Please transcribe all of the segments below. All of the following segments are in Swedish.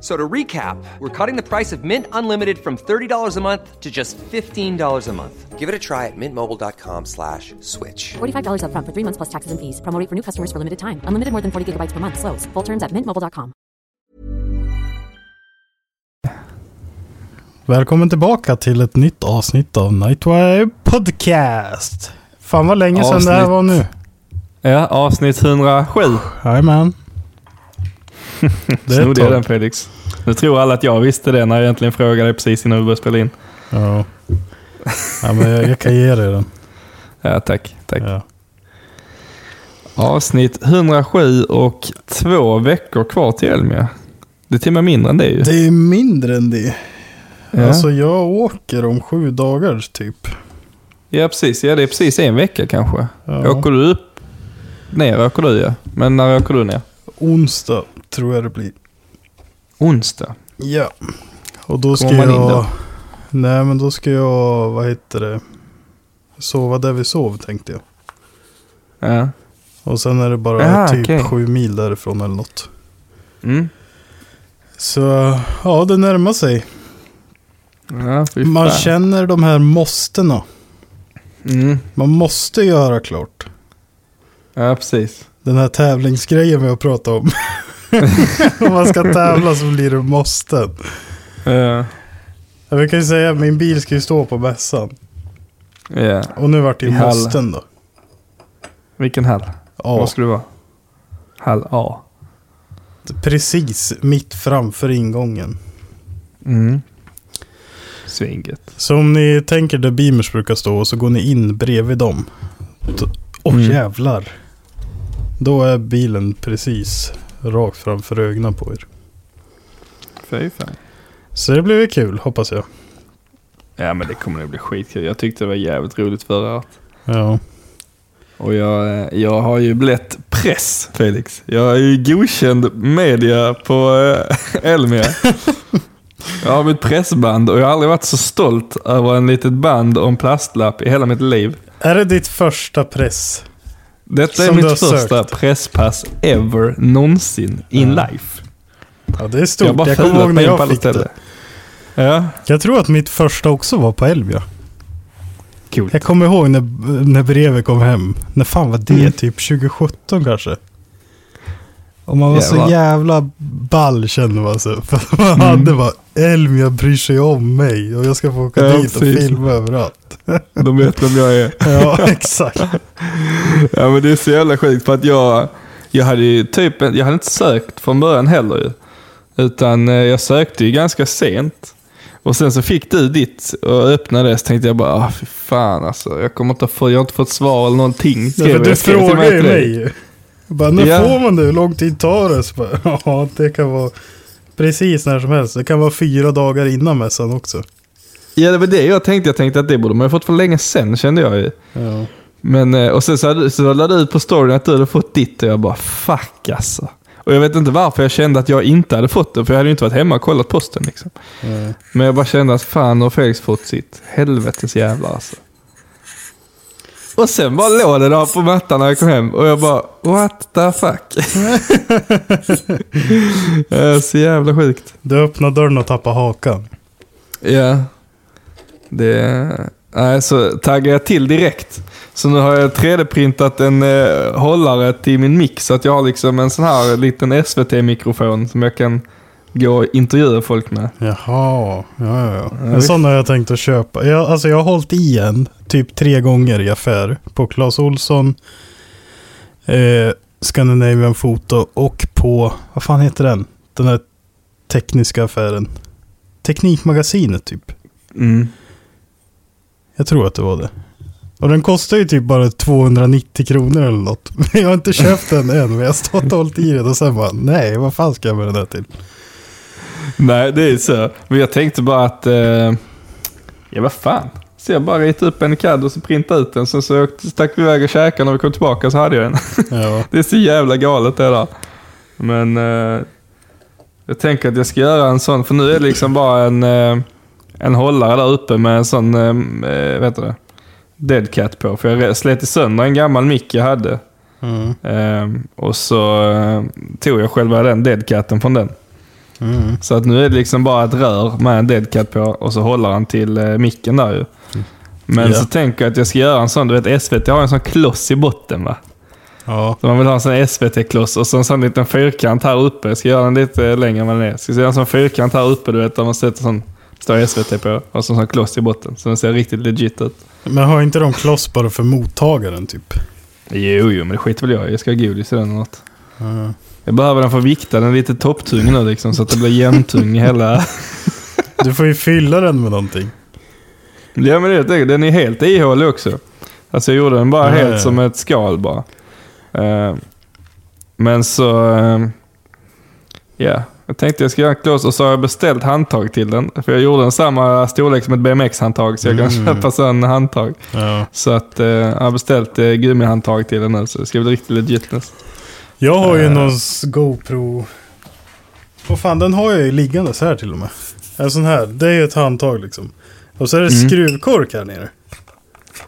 F- So to recap, we're cutting the price of Mint Unlimited from $30 a month to just $15 a month. Give it a try at mintmobile.com slash switch. $45 upfront for three months plus taxes and fees. Promo for new customers for limited time. Unlimited more than 40 gigabytes per month. Slows. Full terms at mintmobile.com. Välkommen tillbaka till ett nytt avsnitt av Nightwire Podcast. Fan vad länge sedan det här var nu. Ja, avsnitt 107. Jajamän. Det är ett Snodde jag den Felix? Nu tror alla att jag visste det när jag egentligen frågade dig precis innan vi började spela in. Ja. ja men jag, jag kan ge dig den. Ja, tack. tack. Ja. Avsnitt 107 och två veckor kvar till Elmia. Det är till och med mindre än det ju. Det är mindre än det. Ja. Alltså jag åker om sju dagar typ. ja, precis. Ja, det är precis en vecka kanske. Ja. Åker du upp? Ner åker du ja. Men när åker du ner? Onsdag tror jag det blir. Onsdag. Ja. Och då ska Kommer man in jag... då? Nej men då ska jag, vad heter det? Sova där vi sov tänkte jag. Ja. Och sen är det bara Aha, typ okej. sju mil därifrån eller något. Mm. Så ja, det närmar sig. Ja, Man känner de här måstena. Mm. Man måste göra klart. Ja, precis. Den här tävlingsgrejen vi har pratat om. om man ska tävla så blir det måsten. Ja. Ja, vi kan ju säga att min bil ska ju stå på mässan. Ja. Och nu vart det ju måsten då. Vilken hall? Ja, Vad ska det vara? Hall A. precis mitt framför ingången. Mm. Svinget. Så om ni tänker där Beamers brukar stå och så går ni in bredvid dem. Åh Mm. jävlar. Då är bilen precis rakt framför ögonen på er. Fy fan. Så det blir kul hoppas jag. Ja men det kommer nog bli skitkul. Jag tyckte det var jävligt roligt förra året. Ja. Och jag, eh, jag har ju blivit press Felix. Jag är ju godkänd media på äh, Elmia. Jag har mitt pressband och jag har aldrig varit så stolt över en litet band och en plastlapp i hela mitt liv. Är det ditt första press? Detta är mitt första sökt. presspass ever någonsin in Ja. life. Ja det är stort. Jag Jag, kommer ihåg när jag fick det. Ja, Jag tror att mitt första också var på Elvia. coolt. Jag kommer ihåg när, när brevet kom hem. När fan var det? Mm. Typ 2017 kanske? Och man var Jävlar. så jävla ball kände man sig. För man Mm. hade bara Elmia bryr sig om mig. Och jag ska få åka Ja, dit och precis. filma överallt. De vet vem jag är. Ja exakt. Ja men det är så jävla sjukt för att jag, jag hade ju typ, jag hade inte sökt från början heller ju. Utan eh, jag sökte ju ganska sent. Och sen så fick du ditt och öppnade det så tänkte jag bara, ah, fy fan alltså. Jag kommer inte få, jag har inte fått svar eller någonting. Skrev för du frågar ju mig. Bara, när Ja. får man det? Hur lång tid tar det? Så bara, ja, det kan vara precis när som helst. Det kan vara fyra dagar innan mässan också. Ja det var det jag tänkte. Jag tänkte att det borde man ju fått för länge sen kände jag ju. Ja. Men, eh, och sen så, hade, så lade du ut på storyn att du hade fått ditt och jag bara fuck alltså. Och jag vet inte varför jag kände att jag inte hade fått det, för jag hade ju inte varit hemma och kollat posten. Liksom. Ja. Men jag bara kände att fan har Felix fått sitt. Helvetes jävlar alltså. Och sen bara låg det där på mattan när jag kom hem och jag bara what the fuck. Så jävla sjukt. Du öppnar dörren och tappar hakan. Ja. Det... Nej, så taggar jag till direkt. Så nu har jag 3D-printat en eh, hållare till min mix. Så att jag har liksom en sån här liten SVT-mikrofon som jag kan gå och intervjua folk med. Jaha, ja, ja, ja. En sån har jag tänkt att köpa. Jag, alltså jag har hållit i en typ tre gånger i affär. På Clas Olsson, eh, Scandinavian Photo och på, vad fan heter den? Den här tekniska affären. Teknikmagasinet typ. Mm. Jag tror att det var det. Och den kostar ju typ bara 290 kronor eller något. Men jag har inte köpt den än. Men jag har stått och hållit i den och sen bara, nej vad fan ska jag med den här till? Nej, det är så. Men jag tänkte bara att... Eh, ja, vad fan. Så jag bara ritade upp en CAD och så printade ut den. Sen så stack vi iväg och käkade. När vi kom tillbaka så hade jag en. Ja. det är så jävla galet det där. Men eh, jag tänker att jag ska göra en sån. För nu är det liksom bara en, eh, en hållare där uppe med en sån, eh, eh, vad heter det? Dead cat på. För jag slet sönder en gammal mick jag hade. Mm. Eh, och så eh, tog jag själva den deadcaten från den. Mm. Så att nu är det liksom bara ett rör med en deadcat på och så håller han till eh, micken där ju. Men Ja. så tänker jag att jag ska göra en sån, du vet SVT har en sån kloss i botten va? Ja. Så man vill ha en sån SVT-kloss och så en sån liten fyrkant här uppe. Jag ska göra den lite längre än vad den är. Jag ska göra en sån fyrkant här uppe, du vet, där man sätter sån, står SVT på. Och så en sån kloss i botten. Så den ser riktigt legit ut. Men har inte de kloss bara för mottagaren typ? Jo, jo, men det skiter väl jag i. Jag ska ha godis i den eller något. Ja. Jag behöver den för att vikta. Den lite topptung nu liksom, så att det blir jämntung i hela... Du får ju fylla den med någonting. Ja men det enkelt. Den är helt ihålig också. Alltså jag gjorde den bara helt som ett skal bara. Eh, men så... eh, Ja, jag tänkte jag ska göra en kloss och så har jag beställt handtag till den. För jag gjorde den samma storlek som ett BMX-handtag så jag kan Mm. köpa sån handtag. Ja. Så att eh, jag har beställt eh, gummihandtag till den nu så det ska bli riktigt legit nu. Jag har ju Eh. någon GoPro. Vad fan, den har jag ju liggande så här till och med. En sån här, det är ett handtag liksom. Och så är det Mm. skruvkork här nere.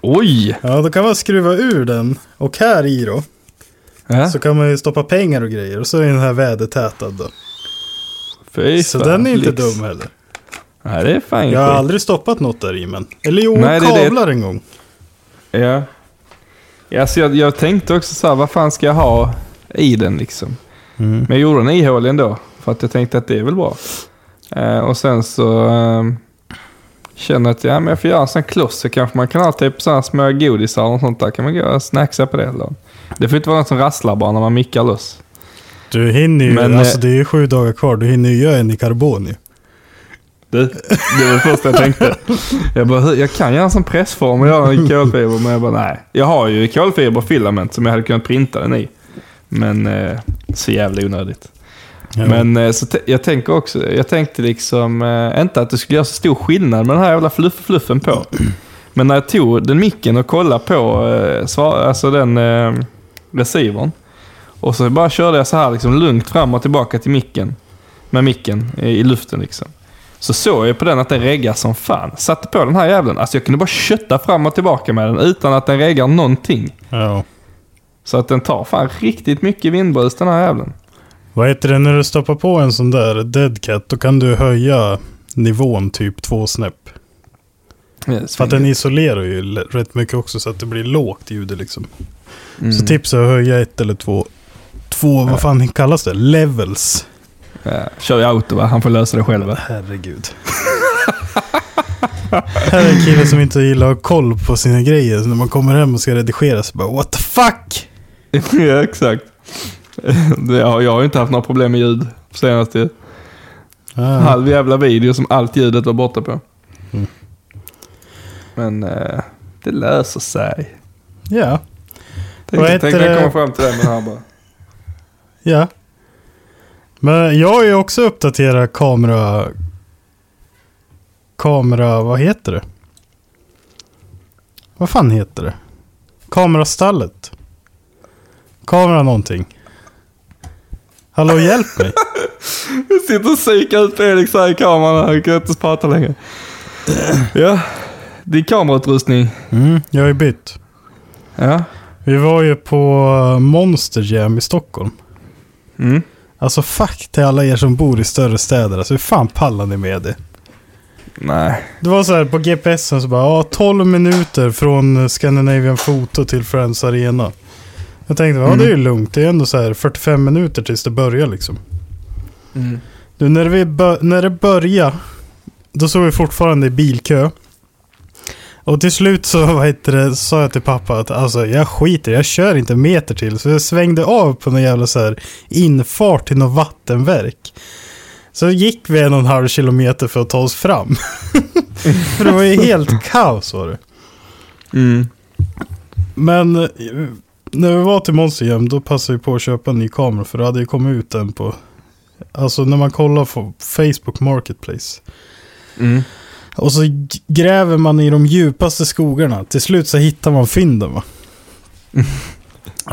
Oj! Ja, då kan man skruva ur den. Och här i då, Ja, så kan man ju stoppa pengar och grejer. Och så är den här vädertätad då. fy Så fan, den är inte lyx. dum heller. Nej, det är fan Jag har skit. aldrig stoppat något där i men. Eller jo, Nej, är det- kablar en gång. Ja. ja så jag, jag tänkte också så här, vad fan ska jag ha i den liksom? Mm. Men jag gjorde den ihålig ändå. För att jag tänkte att det är väl bra. Eh, och sen så eh, känner jag att ja, men jag får göra en sån kloss. Så kanske man kan ha typ sådana små godisar och sånt där. Kan man gå och snacksa på det. Eller? Det får inte vara något som rasslar bara när man mickar loss. Du hinner ju, Men, alltså eh, det är ju sju dagar kvar. Du hinner ju göra en i karbon ju. Du, det var det första jag tänkte. Jag, bara, "Hur- jag kan göra en sån pressform och göra en kolfiber. Men jag bara nej. Jag har ju kolfiber filament som jag hade kunnat printa den i. Men eh, så jävla onödigt. Ja. Men eh, så jag tänker också, jag tänkte liksom eh, inte att det skulle göra så stor skillnad med den här jävla fluff-fluffen på. Men när jag tog den micken och kollade på eh, svar, alltså den eh, receivern. Och så bara körde jag så här liksom lugnt fram och tillbaka till micken. Med micken i, i luften liksom. Så såg jag på den att den reggar som fan. Satte på den här jävlen. Alltså jag kunde bara kötta fram och tillbaka med den utan att den reggar någonting. ja. Så att den tar fan riktigt mycket vindbrus den här jävlen. Vad heter det när du stoppar på en sån där deadcat? Då kan du höja nivån typ två snäpp. För att den isolerar ju rätt mycket också så att det blir lågt ljud liksom. Mm. Så tips är att höja ett eller två. Två, vad fan kallas det? Levels. Ja, kör i auto va? Han får lösa det själv va? Herregud. Här är en kille som inte gillar att ha koll på sina grejer. Så när man kommer hem och ska redigera så bara what the fuck? ja, exakt. Det, ja, jag har ju inte haft några problem med ljud senaste Ah, halv jävla video som allt ljudet var borta på. Mm. Men eh, det löser sig. ja, Tänkte, heter tänkte jag det? komma fram till det med det här bara. ja. Men jag har ju också uppdaterat kamera... Kamera, vad heter det? Vad fan heter det? Kamerastallet. Kamera någonting. Hallå hjälp mig. Jag sitter och psykar ut Felix här i kameran. Jag kan inte prata längre. Ja, din kamerautrustning. Mm, jag har ju bytt. Ja. Vi var ju på Monster Jam i Stockholm. Mm. Alltså fuck till alla er som bor i större städer. Alltså hur fan pallar ni med det? Nej. Det var så här på GPSen så bara, ja 12 minuter från Scandinavian Photo till Friends Arena. Jag tänkte, ja det är ju lugnt. Det är ändå så här 45 minuter tills det börjar liksom. Mm. Du, när, vi när det började, då såg vi fortfarande i bilkö. Och till slut så vad heter det, sa jag till pappa att alltså, jag skiter jag kör inte meter till. Så jag svängde av på någon jävla så här infart till något vattenverk. Så gick vi en och en halv kilometer för att ta oss fram. för det var ju helt kaos var det. Mm. Men när vi var till Monsterhjem då passade vi på att köpa en ny kamera. För det hade ju kommit ut en på... Alltså när man kollar på Facebook Marketplace. Mm. Och så gräver man i de djupaste skogarna. Till slut så hittar man fynden va.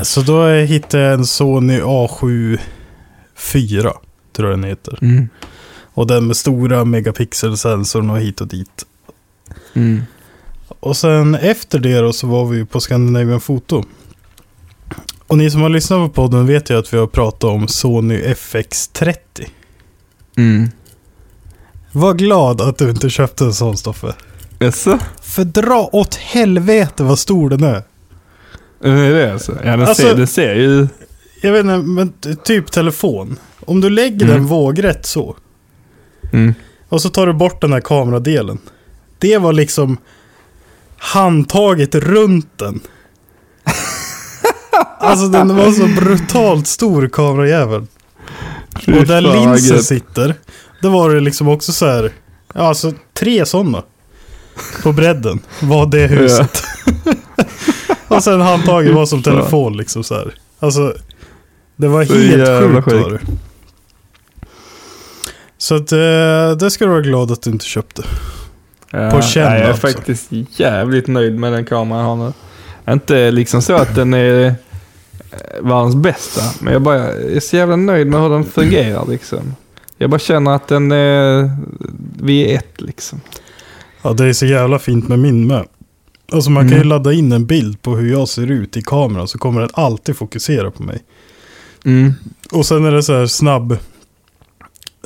Så då hittade jag en Sony A7 4. Tror jag den heter. Mm. Och den med stora megapixelsensorn och hit och dit. Mm. Och sen efter det då så var vi på Scandinavian Photo. Och ni som har lyssnat på podden vet ju att vi har pratat om Sony FX30. Mm. Var glad att du inte köpte en sån Stoffe. Jaså? För dra åt helvete vad stor den är. Är det det alltså? Ja, den, Alltså- ser, den ser ju... Jag vet inte, men typ telefon. Om du lägger Mm. den vågrätt så. Mm. Och så tar du bort den här kameradelen. Det var liksom handtaget runt den. Alltså den var så brutalt stor kamerajävel. Och där linsen sitter. Då var det liksom också så här. Ja, alltså tre sådana. På bredden var det huset. och sen handtaget var som telefon liksom så här. Alltså. Det var Så helt sjukt var det. Så att eh, det ska du vara glad att du inte köpte. Ja, På känn ja, Jag är alltså. faktiskt jävligt nöjd med den kameran jag har nu. Inte liksom så att den är världens bästa, men jag bara jag är så jävla nöjd med hur den fungerar liksom. Jag bara känner att den är, vi är ett liksom. Ja, det är så jävla fint med min med. Alltså man kan ju Mm. ladda in en bild på hur jag ser ut i kameran så kommer den alltid fokusera på mig. Mm. Och sen är det så här snabb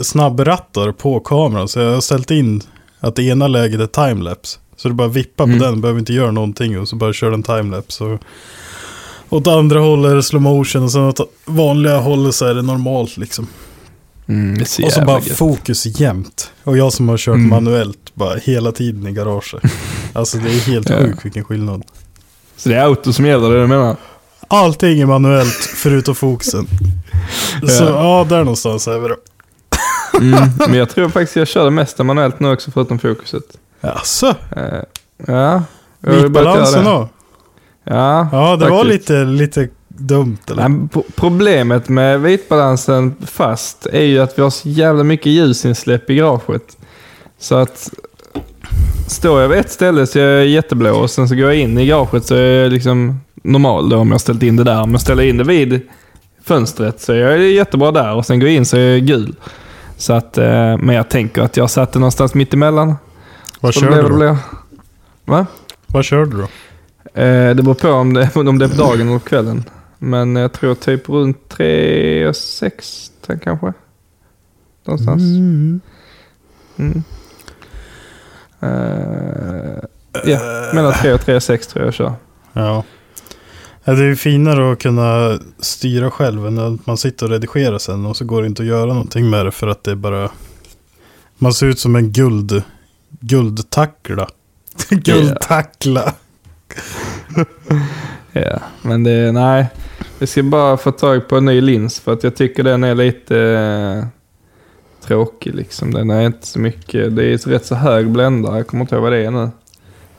snabbrattar på kameran. Så jag har ställt in att det ena läget är timelapse. Så du bara vippar Mm. på den, behöver inte göra någonting och så bara kör den timelapse. Och åt andra hållet är det slow motion och sen åt vanliga hållet så är det normalt liksom. Mm, och så bara gött. fokus jämt. Och jag som har kört Mm. manuellt bara hela tiden i garaget. alltså det är helt Ja. sjukt vilken skillnad. Så det är auto som gäller, det du menar? Allting är manuellt förutom fokusen. Så Ja. ja, där någonstans är vi då. Mm. Men jag tror faktiskt jag kör det mesta manuellt nu också förutom fokuset. Jaså? Eh, ja, det. då? Ja, Ja, det var faktiskt. lite, lite dumt eller? Nej, pro- problemet med vitbalansen fast är ju att vi har så jävla mycket ljusinsläpp i garaget. Så att står jag vid ett ställe så är jag jätteblå och sen så går jag in i garaget så är jag liksom normal då om jag ställt in det där. Om jag ställer in det vid fönstret så är jag jättebra där och sen går jag in så är jag gul. Så att, eh, men jag tänker att jag satte någonstans mitt emellan. Vad Så kör det du då? Va? Vad kör du då? Eh, det beror på om det, om det är på dagen eller på kvällen. Men jag tror typ runt 3 och 6 kanske. Någonstans. Mm. Mm. Eh, ja, mellan 3 och 3 och 6 tror jag jag kör. Ja. Ja, Det är ju finare att kunna styra själv än att man sitter och redigerar sen och så går det inte att göra någonting med det för att det är bara... Man ser ut som en guld... Guldtackla. Guldtackla. Ja, men det, nej. Jag ska bara få tag på en ny lins för att jag tycker den är lite eh, tråkig liksom. Den är inte så mycket, det är ett rätt så hög bländare, jag kommer inte ihåg vad det är nu.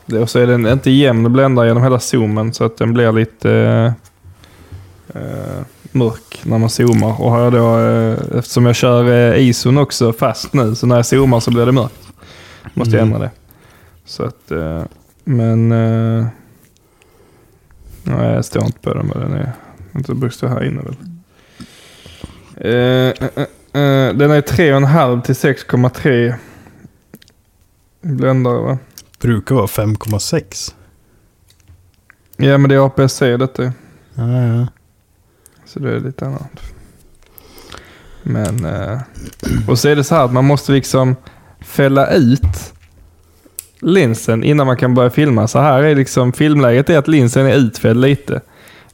Det, och så är den inte jämn bländare genom hela zoomen så att den blir lite eh, eh, mörk när man zoomar. Och har jag då, eh, eftersom jag kör eh, ISOn också fast nu, så när jag zoomar så blir det mörkt. Måste jag Mm. ändra det. Så att, men... Eh, nej, jag står inte på den vad den är. Inte brukar stå här inne väl. Eh, eh, eh, den är 3,5 till 6,3 bländare va? Brukar vara 5,6. Ja men det är APS-C detta ju. Ja, ja. Så det är lite annat. Men, eh, och så är det så här att man måste liksom fälla ut linsen innan man kan börja filma. Så här är liksom filmläget är att linsen är utfälld lite.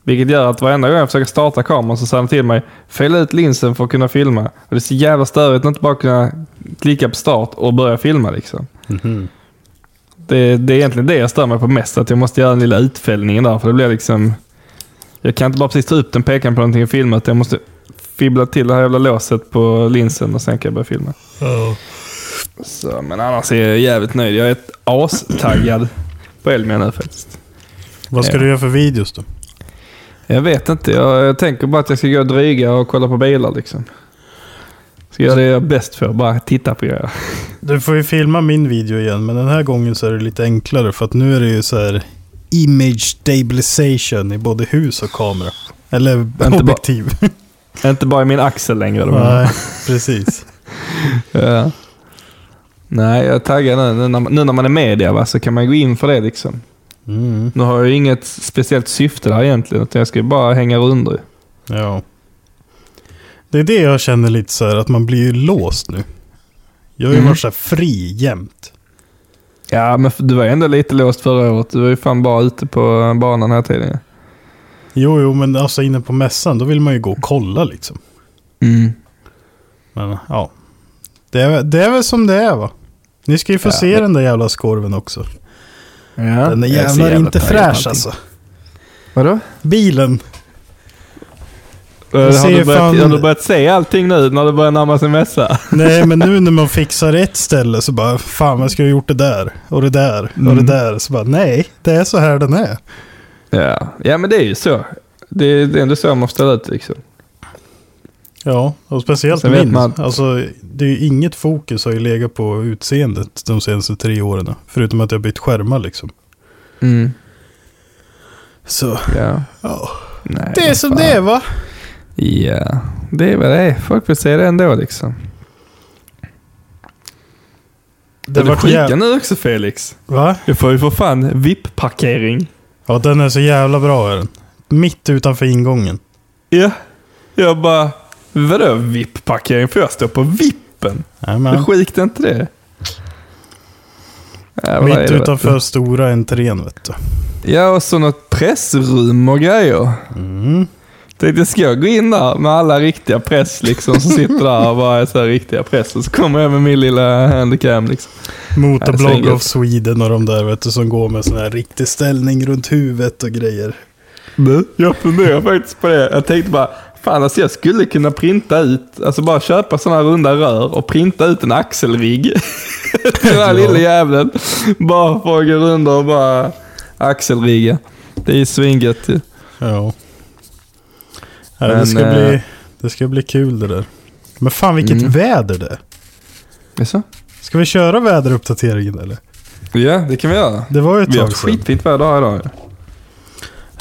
Vilket gör att varenda gång jag försöker starta kameran så säger den till mig, fälla ut linsen för att kunna filma. Och det är så jävla störigt att inte bara kunna klicka på start och börja filma liksom. Mhm. Det, det är egentligen det jag stör mig på mest, att jag måste göra den lilla utfällningen där. För det blir liksom... Jag kan inte bara precis ta upp den, peka på någonting och filma, utan jag måste fibbla till det här jävla låset på linsen och sen kan jag börja filma. Ja. Så, men annars är jag jävligt nöjd. Jag är ett astaggad på Elmia nu faktiskt. Vad ska Ja. du göra för videos då? Jag vet inte. Jag, jag tänker bara att jag ska gå och dryga och kolla på bilar liksom. Ska göra det jag är bäst för. Bara titta på grejer. Du får ju filma min video igen, men den här gången så är det lite enklare för att nu är det ju så här image stabilization i både hus och kamera. Eller bara- objektiv. Inte bara i min axel längre. Nej, precis. Ja. Nej, jag taggar nu. Nu när, man är media va, så kan man gå in för det liksom. Mm, Nu har jag inget speciellt syfte där egentligen. Utan jag ska ju bara hänga runt. ja. Det är det jag känner lite så här att man blir ju låst nu. Jag har ju Mm. varit så här fri jämt. Ja, men du var ju ändå lite låst förra året. Du var ju fan bara ute på banan här tiden. Jo, jo, men alltså inne på mässan då vill man ju gå och kolla liksom. Mm. Men ja. Det är, det är väl som det är va? Ni ska ju få Ja, se men- den där jävla skorven också. Ja, Den är jag jävlar inte fräsch alltså. Vadå? Bilen. Jag har, du börjat, fan- har du börjat se allting nu när det börjar närma sig mässa? Nej, men nu när man fixar ett ställe så bara, fan jag skulle ha gjort det där och det där och Mm. det där. Så bara, nej, det är så här den är. Ja, ja men det är ju så. Det är, det är ändå så man ställa ut liksom. Ja, och speciellt min. man- Alltså, det är ju inget fokus har ju legat på utseendet de senaste tre åren. Förutom att jag bytt skärmar liksom. Mm. Så, Ja. ja. Nej, Det är som fan. det är va? Ja, det är vad det är. Folk vill se det ändå liksom. Det är du var skicka jä- nu också Felix? Va? Du får ju för fan VIP-parkering. Ja, den är så jävla bra är den. Mitt utanför ingången. Ja. Jag bara, vadå VIP-parkering? Får jag stå på VIPen? Hur Jajamän. skikt är inte det? Ja, vad är Mitt det, vet utanför stora entrén vet du. Ja, och så något pressrum och grejer. Mm. Tänkte, ska jag gå in där med alla riktiga press liksom, som sitter där och bara är så här riktiga press. Och så kommer jag med min lilla handicam liksom. Motorblogg svinget. of Sweden och de där vet du som går med sån här riktig ställning runt huvudet och grejer. Du, jag funderar faktiskt på det. Jag tänkte bara, fan alltså jag skulle kunna printa ut, alltså bara köpa sådana runda rör och printa ut en axelrigg. Den här lilla jäveln. Bara att gå runt och bara axelrigga. Det är svingött ju. Ja. ja det, Men, ska eh, bli, det ska bli kul det där. Men fan vilket Mm. väder det är. Jaså? Ska vi köra väderuppdateringen eller? Ja, det kan vi göra. Det var ju ett Vi har tag sedan. skitfint väder idag ju.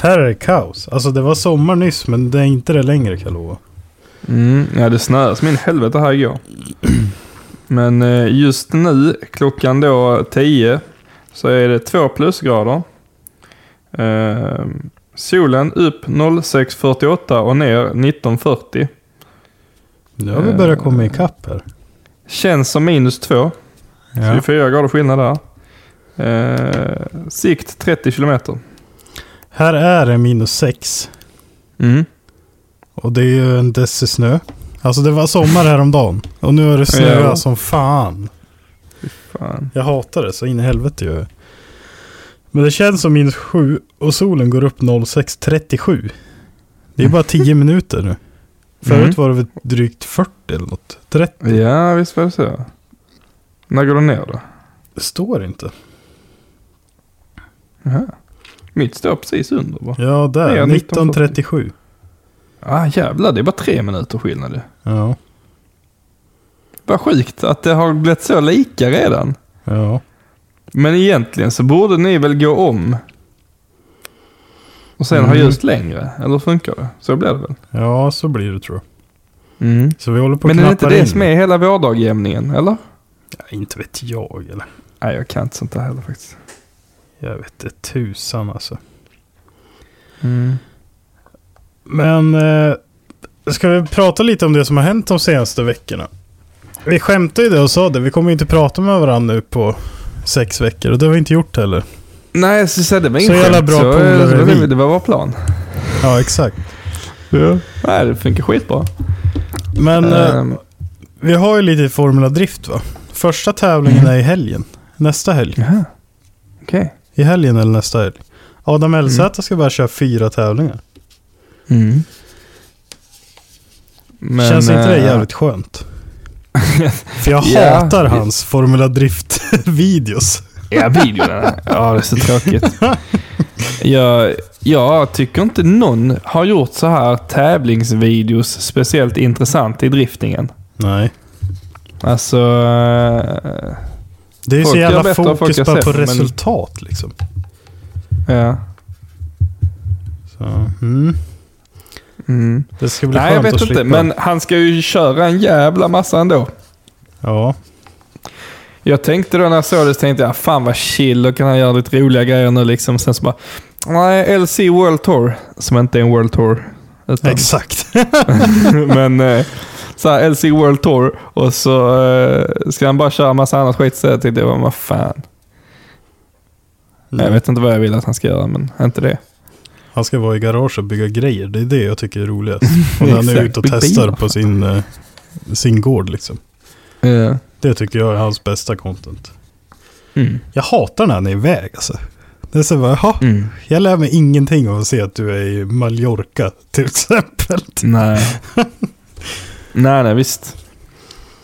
Här är det kaos. Alltså det var sommar nyss men det är inte det längre kan jag lova. Mm, ja, det snöade som in helvete här igår. Men eh, just nu, klockan då 10, så är det två plusgrader. Eh, solen upp 06.48 och ner 19.40. Nu har vi börjat komma ikapp här. Känns som minus 2. Ja. 24 grader skillnad där. Eh, sikt 30 kilometer. Här är det minus sex. Mm. Och det är ju en deci snö. Alltså det var sommar häromdagen. Och nu är det snö Ja. som fan. Fan. Jag hatar det så in i helvete gör jag. Men det känns som minus sju och solen går upp 06.37. Det är bara 10 minuter nu. Förut Mm. var det väl drygt 40 eller något. 30. Ja, visst var det så. När går det ner då? Det står inte. Jaha. Mitt står precis under bara. Ja, där. Ja, 19.37. Ah, jävlar, det är bara tre minuter skillnad. Ja. Vad sjukt att det har blivit så lika redan. Ja. Men egentligen så borde ni väl gå om. Och sen ha Mm. ljust längre. Eller funkar det? Så blir det väl? Ja, så blir det tror jag. Mm. Så vi håller på Men är det inte det in. som är hela vårdagjämningen, eller? Ja, inte vet jag eller. Nej, jag kan inte sånt där heller faktiskt. Jag vet inte tusan alltså. Mm. Men eh, ska vi prata lite om det som har hänt de senaste veckorna? Vi skämtade ju det och sa det. Vi kommer inte prata med varandra nu på sex veckor. Och det har vi inte gjort heller. Nej, säga det var Så ingen jävla bra så, polare eh, det, det var vår plan. Ja, exakt. Ja. Nej, det funkar skitbra. Men eh, Ehm, vi har ju lite Formula Drift va? Första tävlingen är i helgen. Nästa helg. Okej. I helgen eller nästa helg. Adam Elsäter ska bara köra fyra tävlingar. Mm. Men, Känns inte det eh, jävligt skönt? För jag Ja. hatar hans Formula Drift-videos. Ja, videorna. Ja, det är så tråkigt. Jag, jag tycker inte någon har gjort så här tävlingsvideos speciellt intressant i driftingen. Nej. Alltså... Det är ju så jävla fokus bara på men- resultat liksom. Ja. Så, mm. Mm. Det ska bli Nej, jag vet inte. Men han ska ju köra en jävla massa ändå. Ja. Jag tänkte då när jag såg det så tänkte jag, fan vad chill, då kan han göra lite roliga grejer nu liksom. Sen så bara, nej, LC World Tour, som inte är en World Tour. Utan, Exakt. men eh, så här, LC World Tour och så eh, ska han bara köra massa annat skit. Så jag tänkte, vad fan. Jag vet inte vad jag vill att han ska göra, men inte det. Han ska vara i garage och bygga grejer. Det är det jag tycker är roligast. Och när han är ute och testar på sin, eh, sin gård liksom. Ja. Det tycker jag är hans bästa content. Mm. Jag hatar när han är iväg alltså. Det är så bara, jaha, Mm. jag lär mig ingenting av att se att du är i Mallorca till exempel. Nej. nej, nej, visst.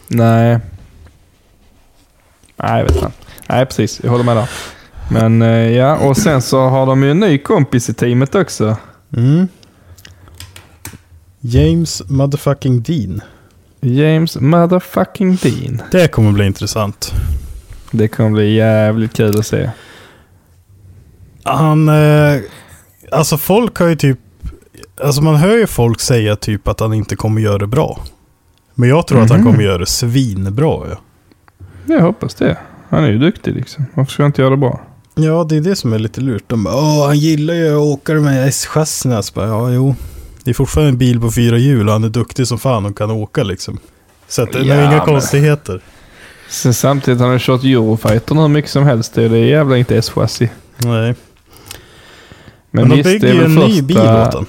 Nej. Nej, jag vet inte. Nej, precis. Jag håller med där. Men eh, ja, och sen så har de ju en ny kompis i teamet också. Mm. James motherfucking Dean. James motherfucking Dean. Det kommer bli intressant. Det kommer bli jävligt kul att se. Han, eh, alltså folk har ju typ, alltså man hör ju folk säga typ att han inte kommer göra det bra. Men jag tror att han Mhm. kommer göra det svinbra. Ja. Jag hoppas det. Han är ju duktig liksom. Varför ska han inte göra det bra? ja, det är det som är lite lurt. De bara, åh, han gillar ju att åka de här S-chassina. Så bara, Ja, jo. Det är fortfarande en bil på fyra hjul och han är duktig som fan och kan åka liksom. Så att det Ja, är inga men- konstigheter. Sen samtidigt har han kört Eurofighter hur mycket som helst. Det är det jävla inte S-chassi. Nej. Men, Men, de visst, det bygger är ju väl en första... ny bil åt han.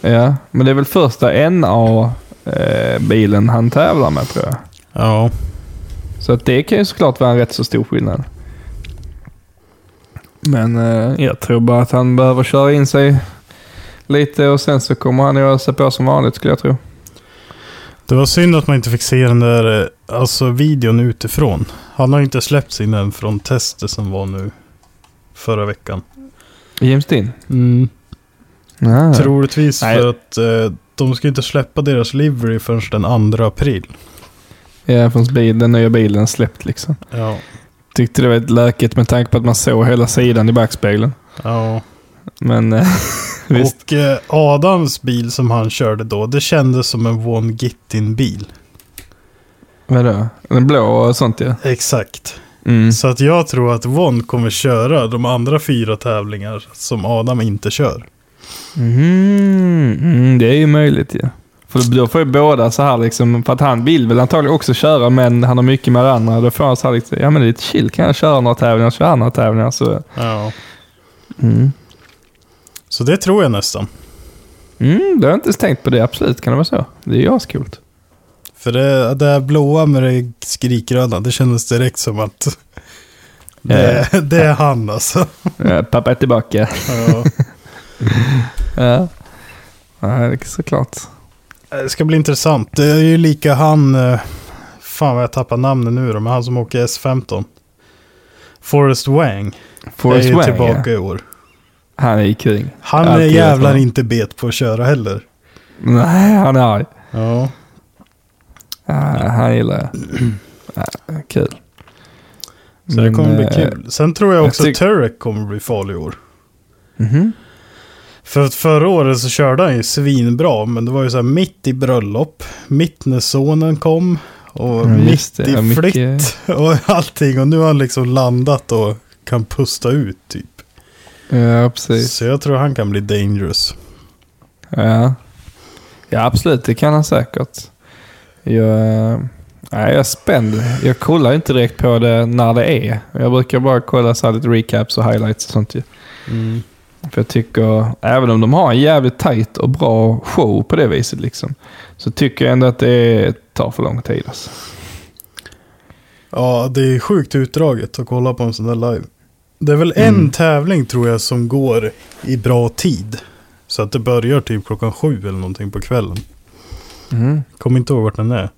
Ja, men det är väl första NA-bilen han tävlar med tror jag. Ja. Så att det kan ju såklart vara en rätt så stor skillnad. Men eh, jag tror bara att han behöver köra in sig lite och sen så kommer han göra sig på som vanligt skulle jag tro. Det var synd att man inte fick se den där eh, alltså, videon utifrån. Han har inte släppt sin än från testet som var nu förra veckan. James Dean? Mm. Ah. Troligtvis Nej. för att eh, de ska inte släppa deras livery förrän den 2 april. Ja, bil, den nya bilen släppt liksom. Ja. Tyckte det var ett lökigt med tanke på att man såg hela sidan i backspegeln. ja. Men eh, visst. Och eh, Adams bil som han körde då, det kändes som en Von Gittin-bil. Vadå? Den blå och sånt ja. Exakt. Mm. Så att jag tror att Von kommer köra de andra fyra tävlingar som Adam inte kör. Mm, mm, det är ju möjligt ja. För då får ju båda så här liksom, för att han vill väl antagligen också köra men han har mycket med andra. Då får han så här liksom, ja men det är lite chill, kan jag köra några tävlingar, köra andra tävlingar så. Ja. Mm. Så det tror jag nästan. Mm, det har jag inte ens tänkt på det, absolut kan det vara så. Det är ju ascoolt. För det, det här blåa med det skrikgröna, det kändes direkt som att det, det är han alltså. Ja, pappa är tillbaka. Ja. Ja, det är såklart. Det ska bli intressant. Det är ju lika han, eh, fan vad jag tappar namnet nu då, men han som åker S15. Forrest Wang Forrest är ju Wang, tillbaka ja. i år. Han är ju king. Han är Alltid jävlar inte bet på att köra heller. Nej, han är arg. Ja. Ja, han gillar jag. Ja, kul. Så det Men, kommer bli eh, kul. Sen tror jag jag också att Turek kommer bli farlig i år. Mhm. För att förra året så körde han ju svinbra, men det var ju så här mitt i bröllop, mitt när sonen kom och Ja, mitt det. i Ja, mycket- flytt och allting. Och nu har han liksom landat och kan pusta ut typ. Ja, precis. Så jag tror han kan bli dangerous. Ja. ja, absolut. Det kan han säkert. Jag, nej, jag är spänd. Jag kollar inte direkt på det när det är. Jag brukar bara kolla så här lite recaps och highlights och sånt ju. För jag tycker, även om de har en jävligt tight och bra show på det viset liksom, så tycker jag ändå att det tar för lång tid. Alltså. Ja, det är sjukt utdraget att kolla på en sån där live. Det är väl en Mm. tävling tror jag som går i bra tid. Så att det börjar typ klockan sju eller någonting på kvällen. Mm. Kommer inte ihåg vart den är.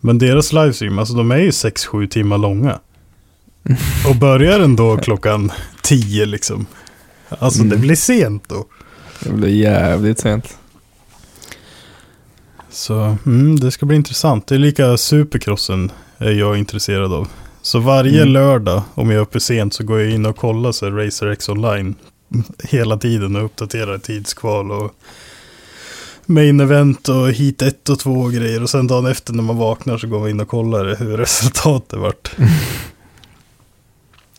Men deras livestream, alltså de är ju 6-7 timmar långa. Och börjar den då klockan 10 liksom. Alltså det Mm. blir sent då. Det blir jävligt sent. Så mm, det ska bli intressant. Det är lika supercrossen är jag intresserad av. Så varje Mm. lördag om jag är uppe sent så går jag in och kollar så Racer X online hela tiden och uppdaterar tidskval och main event och hit 1 och 2 och grejer. Och sen dagen efter när man vaknar så går man in och kollar hur resultatet vart.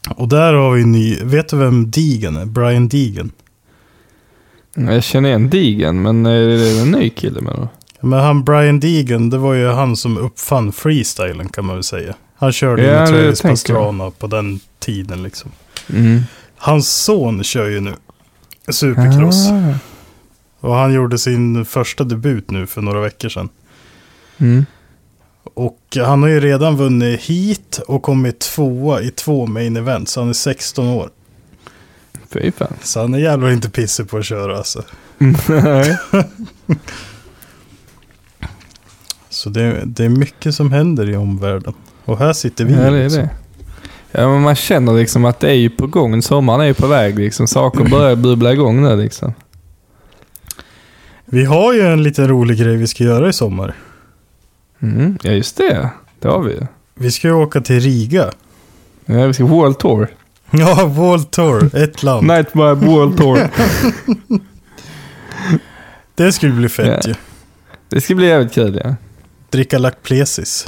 och där har vi ny, vet du vem Deegan är? Brian Deegan. Jag känner igen Digen, men är det en ny kille menar du? Men han Brian Deegan, det var ju han som uppfann freestylen kan man väl säga. Han körde ju Ja, med det Travis. Pastrana på den tiden liksom. Mm. Hans son kör ju nu supercross. Ah. Och han gjorde sin första debut nu för några veckor sedan. Mm. Och han har ju redan vunnit hit och kommit tvåa i två main events. Så han är 16 år. Fy fan. Så han är jävlar inte pissig på att köra alltså. Nej. Så det, det är mycket som händer i omvärlden. Och här sitter vi. Ja, det är liksom. det. Ja, men man känner liksom att det är ju på gång. Sommaren är ju på väg liksom. Saker börjar bubbla igång nu liksom. Vi har ju en liten rolig grej vi ska göra i sommar. Mm. Ja, just det. Det har vi. Vi ska ju åka till Riga. Ja, vi ska World Tour. Ja, World Tour, ett land. Nightmare World Tour. Det skulle bli fett Ja. ju. Det ska bli jävligt kul ja. Dricka Lac Plesis.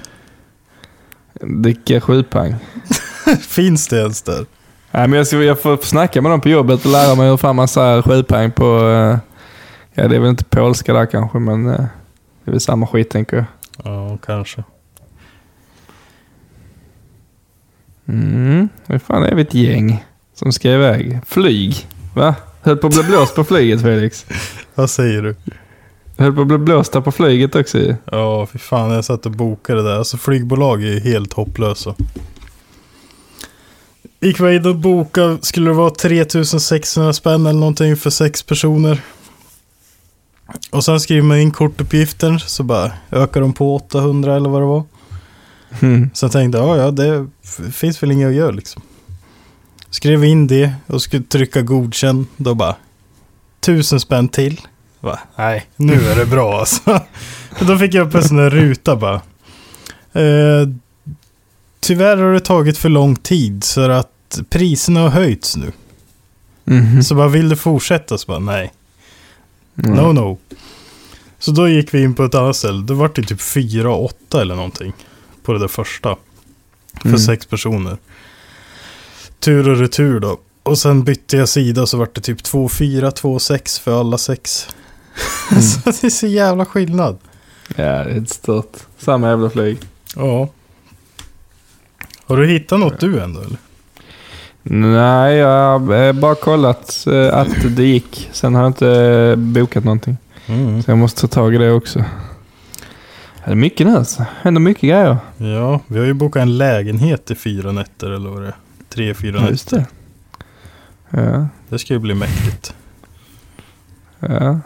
Dricka sjupang. Finns det ens där? Nej, men jag, ska, jag får snacka med dem på jobbet och lära mig hur fan man säger sjupang på... eh, ja, det är väl inte polska där kanske, men eh, det är väl samma skit tänker jag. Ja, kanske. Mm, vad fan är vi ett gäng som ska iväg? Flyg, va? Höll på att bli blåst på flyget Felix. Vad säger du? Höll på att bli blåsta på flyget också. Ja, fy fan. Jag satt och bokade där. Alltså flygbolag är ju helt hopplösa. Gick vi in och bokade, skulle det vara 3600 spänn eller någonting för sex personer. Och sen skriver man in kortuppgiften så bara ökar de på 800 eller vad det var. Mm. Så jag tänkte, ja ja det finns väl inget att göra liksom. Skrev in det och skulle trycka godkänn. Då bara, tusen spänn till. Va? Nej, nu är det bra alltså. Då fick jag upp en sån där ruta bara. Eh, tyvärr har det tagit för lång tid så att priserna har höjts nu. Mhm. Så bara, vill du fortsätta? Så bara, nej. Mm. No, no. Så då gick vi in på ett annat ställe. Det var det typ 4 8 eller någonting. På det där första. För Mm. sex personer. Tur och retur då. Och sen bytte jag sida så var det typ 2 4, 2 6 för alla sex. Mm. så det är så jävla skillnad. Ja, det är stört. Samma jävla flyg. Ja. Har du hittat något du ändå eller? Nej, jag har bara kollat eh, att det gick. Sen har jag inte eh, bokat någonting. Mm. Så jag måste ta tag i det också. Det är mycket nu alltså. Händer mycket grejer. Ja, vi har ju bokat en lägenhet i fyra nätter eller vad det är. Tre, fyra Ja, just nätter. det. Ja, Det ska ju bli mäktigt. ja.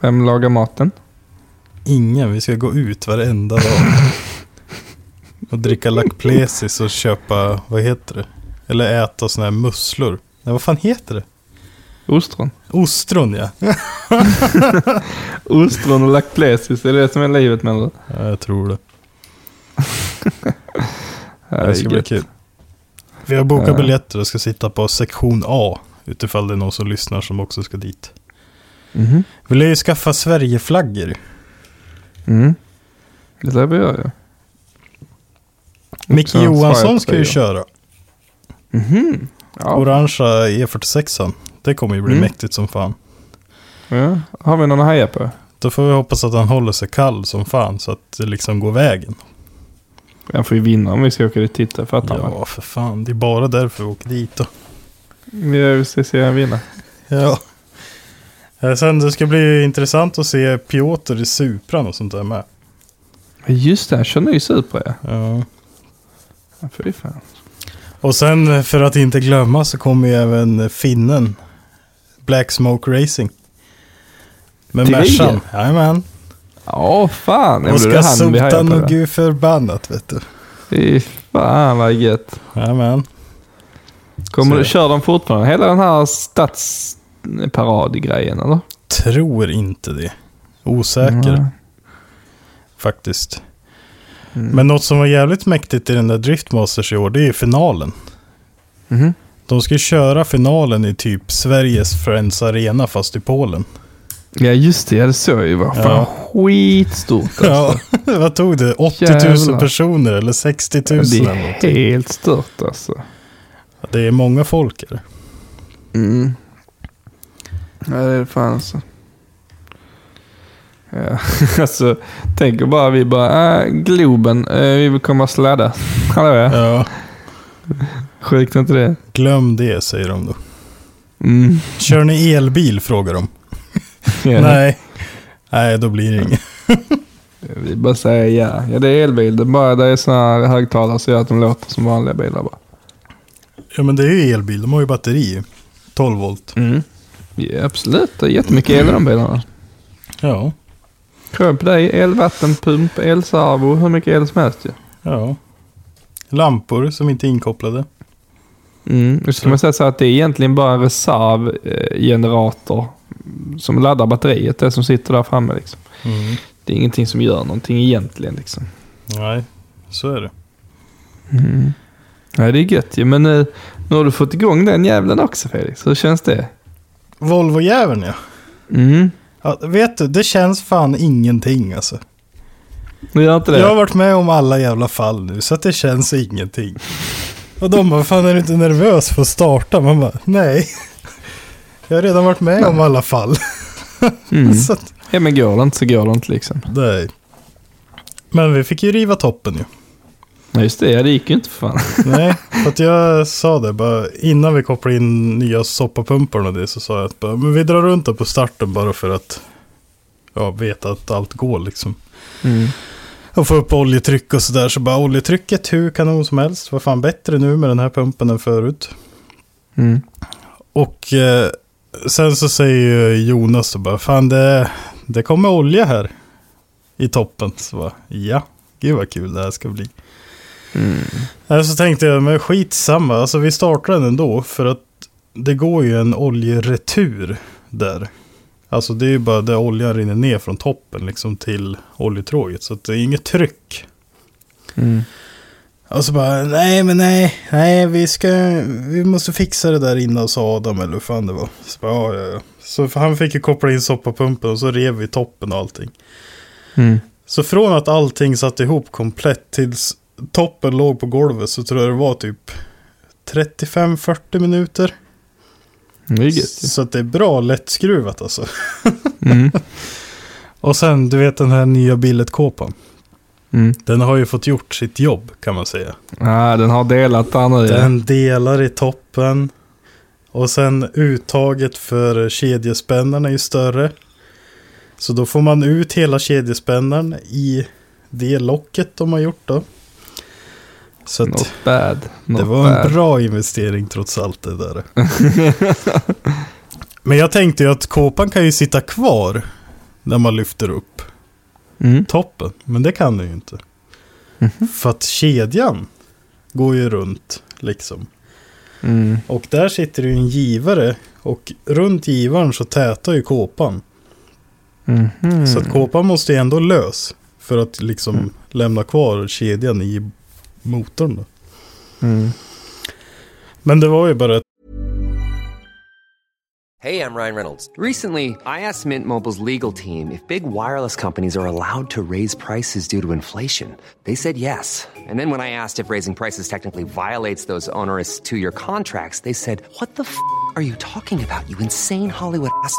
Vem lagar maten? Ingen, vi ska gå ut varenda dag. och dricka Lac Plesis och köpa, vad heter det? Eller äta såna här musslor. Nej, vad fan heter det? Ostron. Ostron ja. Ostron och Lac Plesis, är det det som är livet menar du? ja jag tror det. Det ska bli kul. Vi har bokat biljetter och ska sitta på sektion A. Utifall det är någon som lyssnar som också ska dit. Mhm. Vi lär ju skaffa Sverigeflaggor. Mm. Det lär vi göra. Micke Johansson ska ju köra. Mhm. Ja. Orangea E46an. Det kommer ju bli Mm. mäktigt som fan. ja. Har vi någon heja på? Då får vi hoppas att han håller sig kall som fan så att det liksom går vägen. Han får ju vinna om vi ska åka dit och titta, fattar man. Ja, för fan. Det är bara därför vi åker dit då. Vi ska se han vinna. Ja. Eh, Sen det ska bli intressant att se Piotr i Supran och sånt där med. Just det, han kör ny Supra ja. Ja. ja fy fan. Och sen eh, för att inte glömma så kommer ju även finnen Black Smoke Racing. Med Mercan. Jajamän. Ja, fan. Blir ska sota då. gud förbannat vet du. Fy fan vad gött. Jajamän. Kommer Så- du, kör de fortfarande hela den här stadsparad-grejen eller? Tror inte det. Osäker Nej. faktiskt. Men något som var jävligt mäktigt i den där Driftmasters i år, det är ju finalen. Mhm. De ska köra finalen i typ Sveriges Friends Arena fast i Polen. Ja just det, ja, det såg jag ju. Vad fan skitstort alltså. Ja, vad tog det? 80 000 Jävlar. personer eller 60 000 det är helt stört alltså. Det är många folk här. Mm. Ja, det är det fan alltså. Ja, alltså, tänk bara vi bara, äh, Globen, äh, vi vill komma och sladda. Hallå ja. Sjukt inte det? glöm det säger de då. Mm. Kör ni elbil frågar de. Ja. Nej. Nej, då blir det inget. Vi bara säger ja. Ja det är elbil, det är bara det är sådana här högtalare så gör att de låter som vanliga bilar bara. Ja, men det är ju elbil. De har ju batteri. 12 volt. Mm. Ja absolut, det är jättemycket el i de bilarna. Ja, Kör på dig, elvattenpump, elservo, hur mycket el som helst ju. ja. Lampor som inte är inkopplade. Mm. Nu ska man säga så att det är egentligen bara en reservgenerator som laddar batteriet, det som sitter där framme. Liksom. Mm. Det är ingenting som gör någonting egentligen. Liksom. Nej, så är det. Ja, det är gött ju, men nu, nu har du fått igång den jävlen också Felix. Hur känns det? Volvo-jäveln ja. Mm. Ja. Vet du, det känns fan ingenting alltså. Nu gör inte det? Jag har varit med om alla jävla fall nu, så att det känns ingenting. Och de bara, fan är du inte nervös för att starta? Man bara, nej. Jag har redan varit med om alla fall. Mm. så att, Ja, men går det inte så går det inte liksom. nej. Men vi fick ju riva toppen ju. Ja, just det. Ja, det gick ju inte för fan. Nej, för att jag sa det bara innan vi kopplade in nya soppapumpar och det så sa jag att bara, men vi drar runt det på starten bara för att ja, veta att allt går liksom. Mm. Och få upp oljetryck och sådär. Så bara oljetrycket hur kanon som helst. Vad fan bättre nu med den här pumpen än förut. Mm. Och eh, sen så säger Jonas så bara, fan det, det kommer olja här i toppen. Så bara, ja, gud vad kul det här ska bli. Mm. Så tänkte jag, men skitsamma, alltså vi startar den ändå. För att det går ju en oljeretur där. Alltså det är ju bara där oljan rinner ner från toppen liksom till oljetråget. Så att det är inget tryck. Mm. Och så bara, nej men nej, nej vi ska, vi måste fixa det där innan sa Adam eller hur fan det var. Så, bara, ja, ja, ja. så han fick ju koppla in soppapumpen och så rev vi toppen och allting. Mm. Så från att allting satt ihop komplett tills toppen låg på golvet så tror jag det var typ 35-40 minuter. Gött ju. Så att det är bra lättskruvat alltså. Mm. Och sen du vet den här nya billetkåpan. Mm. Den har ju fått gjort sitt jobb kan man säga. Ja, den har delat ja. Den delar i toppen. Och sen uttaget för kedjespännaren är ju större. Så då får man ut hela kedjespännaren i det locket de har gjort då. Så att Not bad. Not det var bad. en bra investering trots allt det där. Men jag tänkte ju att kåpan kan ju sitta kvar när man lyfter upp Mm. toppen. Men det kan den ju inte. För att kedjan går ju runt liksom. Mm. Och där sitter ju en givare. Och runt givaren så tätar ju kåpan. Mhm. Så att kåpan måste ju ändå lös. För att liksom lämna kvar kedjan i motorn då. Mm. Men det var ju bara ett Hey, I'm Ryan Reynolds. Recently, I asked Mint Mobile's legal team if big wireless companies are allowed to raise prices due to inflation. They said yes. And then when I asked if raising prices technically violates those onerous two year contracts, they said, What the f are you talking about, you insane Hollywood ass?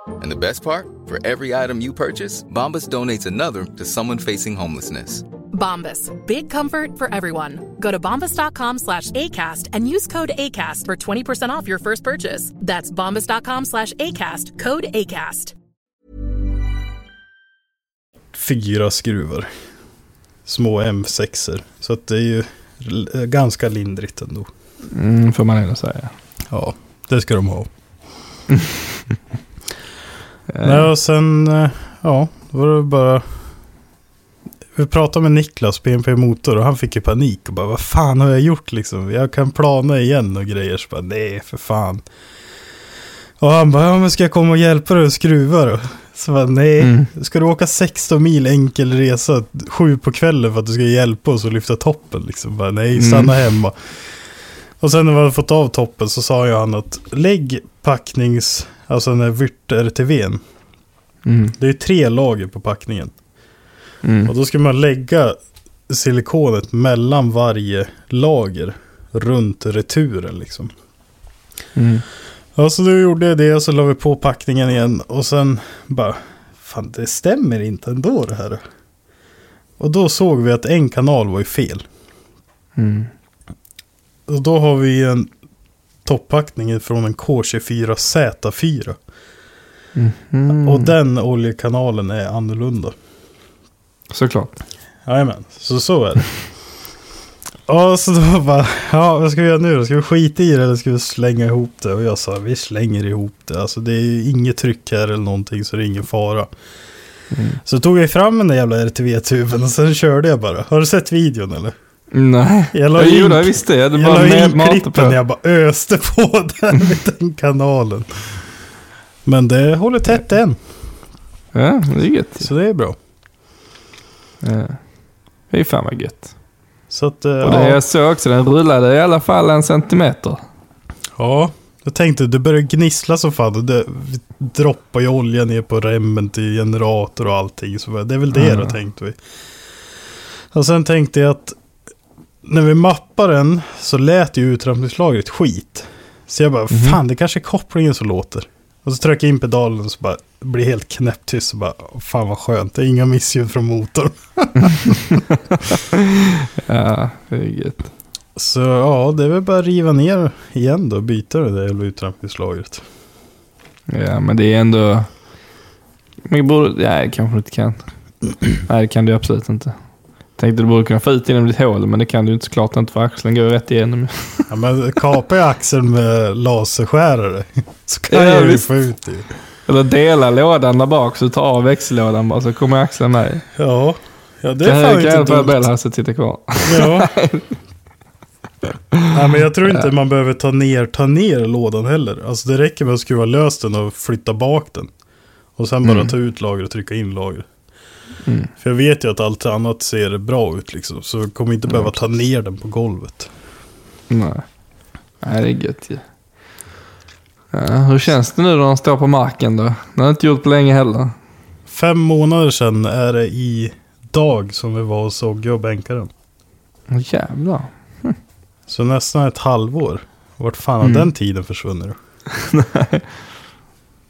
And the best part? For every item you purchase, Bombas donates another to someone facing homelessness. Bombas. Big comfort for everyone. Go to bombas.com slash ACAST and use code ACAST for 20% off your first purchase. That's bombas.com slash ACAST. Code ACAST. Fyra skruvar. Små M6er. Så att det är ju ganska lindrigt ändå. Mm, får man ändå säga. Ja, det ska de ha. Nej, och sen, eh, ja, då var det bara... Vi pratade med Niklas, BNP Motor, och han fick ju panik och bara vad fan har jag gjort liksom? Jag kan plana igen och grejer. Så bara nej, för fan. Och han bara, ja men ska jag komma och hjälpa dig att skruva då? Så bara, nej, Mm. ska du åka 16 mil enkel resa sju på kvällen för att du ska hjälpa oss att lyfta toppen liksom? Bara, nej, stanna hemma. Och sen när vi hade fått av toppen så sa jag han att lägg packnings, alltså den här Vyrt RTVn. Mm. Det är tre lager på packningen. Mm. Och då ska man lägga silikonet mellan varje lager runt returen liksom. Mm. Ja, så då gjorde jag det och så la vi på packningen igen och sen bara, fan det stämmer inte ändå det här. Och då såg vi att en kanal var ju fel. Mm. Och då har vi en toppackning från en K24Z4. Mm. Och den oljekanalen är annorlunda. Såklart. Jajamän, så så är det. Och så då bara, ja vad ska vi göra nu då? Ska vi skita i det eller ska vi slänga ihop det? Och jag sa, vi slänger ihop det. Alltså det är inget tryck här eller någonting så det är ingen fara. Så tog jag fram den där jävla RTV-tuben och sen körde jag bara. Har du sett videon eller? Nej. Jag la Jag in- gjorde det, visst det. Det Jag bara la med in klippen på. när jag bara öste på den med den kanalen. Men det håller tätt än, Ja, det är gött så det är bra. Ja. Det är fan vad gött. Så att, eh, Och det ja. jag såg också, den rullade i alla fall en centimeter. Ja, jag tänkte det börjar gnissla så fan. Det droppar ju olja ner på remmen till generator och allting. Så det är väl det då Mm. tänkte vi. Och sen tänkte jag att när vi mappar den så lät ju utrampningslagret skit. Så jag bara, fan det kanske är kopplingen som låter. Och så trycker jag in pedalen och så bara blir helt knäpptyst. Så bara, fan vad skönt, det är inga missljud från motorn. Ja, det är gött. Så ja, det är väl bara att riva ner igen då och byta det där jävla utrampningslagret. Ja, men det är ändå... Men borde... Nej, kanske inte kan. Nej, det kan du absolut inte. Tänkte du borde kunna få ut genom ditt hål, men det kan du inte såklart inte för axeln går ju rätt igenom. Ja, men kapar jag axeln med laserskärare så kan Ja, jag ju visst. få ut det. Eller dela lådan där bak så du tar av växellådan bara så kommer axeln med. Ja, ja det kan är fan kan inte jag få dumt. Bellhasse sitta kvar. Ja. Nej, men jag tror inte man behöver ta ner, ta ner lådan heller. Alltså det räcker med att skruva lös den och flytta bak den. Och sen bara Mm. ta ut lager och trycka in lager. Mm. För jag vet ju att allt annat ser bra ut liksom. Så jag kommer inte behöva ta ner den på golvet. Nej. Nej, det är gött ju. Ja, hur känns det nu då när de står på marken då? Det har inte gjort på länge heller. Fem månader sedan är det i dag som vi var och såg och bänkade den. Jävlar. Så nästan ett halvår. Vart fan har Mm. den tiden försvunnit då?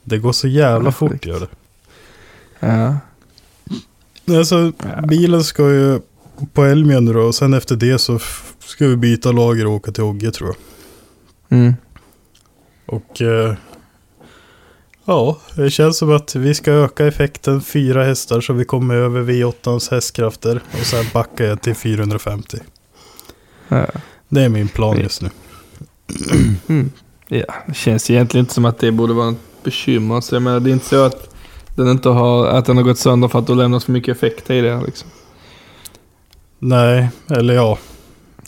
Det går så jävla Ja, fort gör det. Ja. Alltså bilen ska ju på Elmia nu då. Och sen efter det så ska vi byta lager och åka till Ogge tror jag. Mm. Och eh, ja, det känns som att vi ska öka effekten fyra hästar så vi kommer över V8ans hästkrafter. Och sen backar jag till 450. Ja. Det är min plan just nu. Mm. ja, det känns egentligen inte som att det borde vara något bekymmer. Så jag menar, det är inte så att den, inte har, att den har gått sönder för att du lämnat för mycket effekt tidigare. Liksom. Nej, eller ja.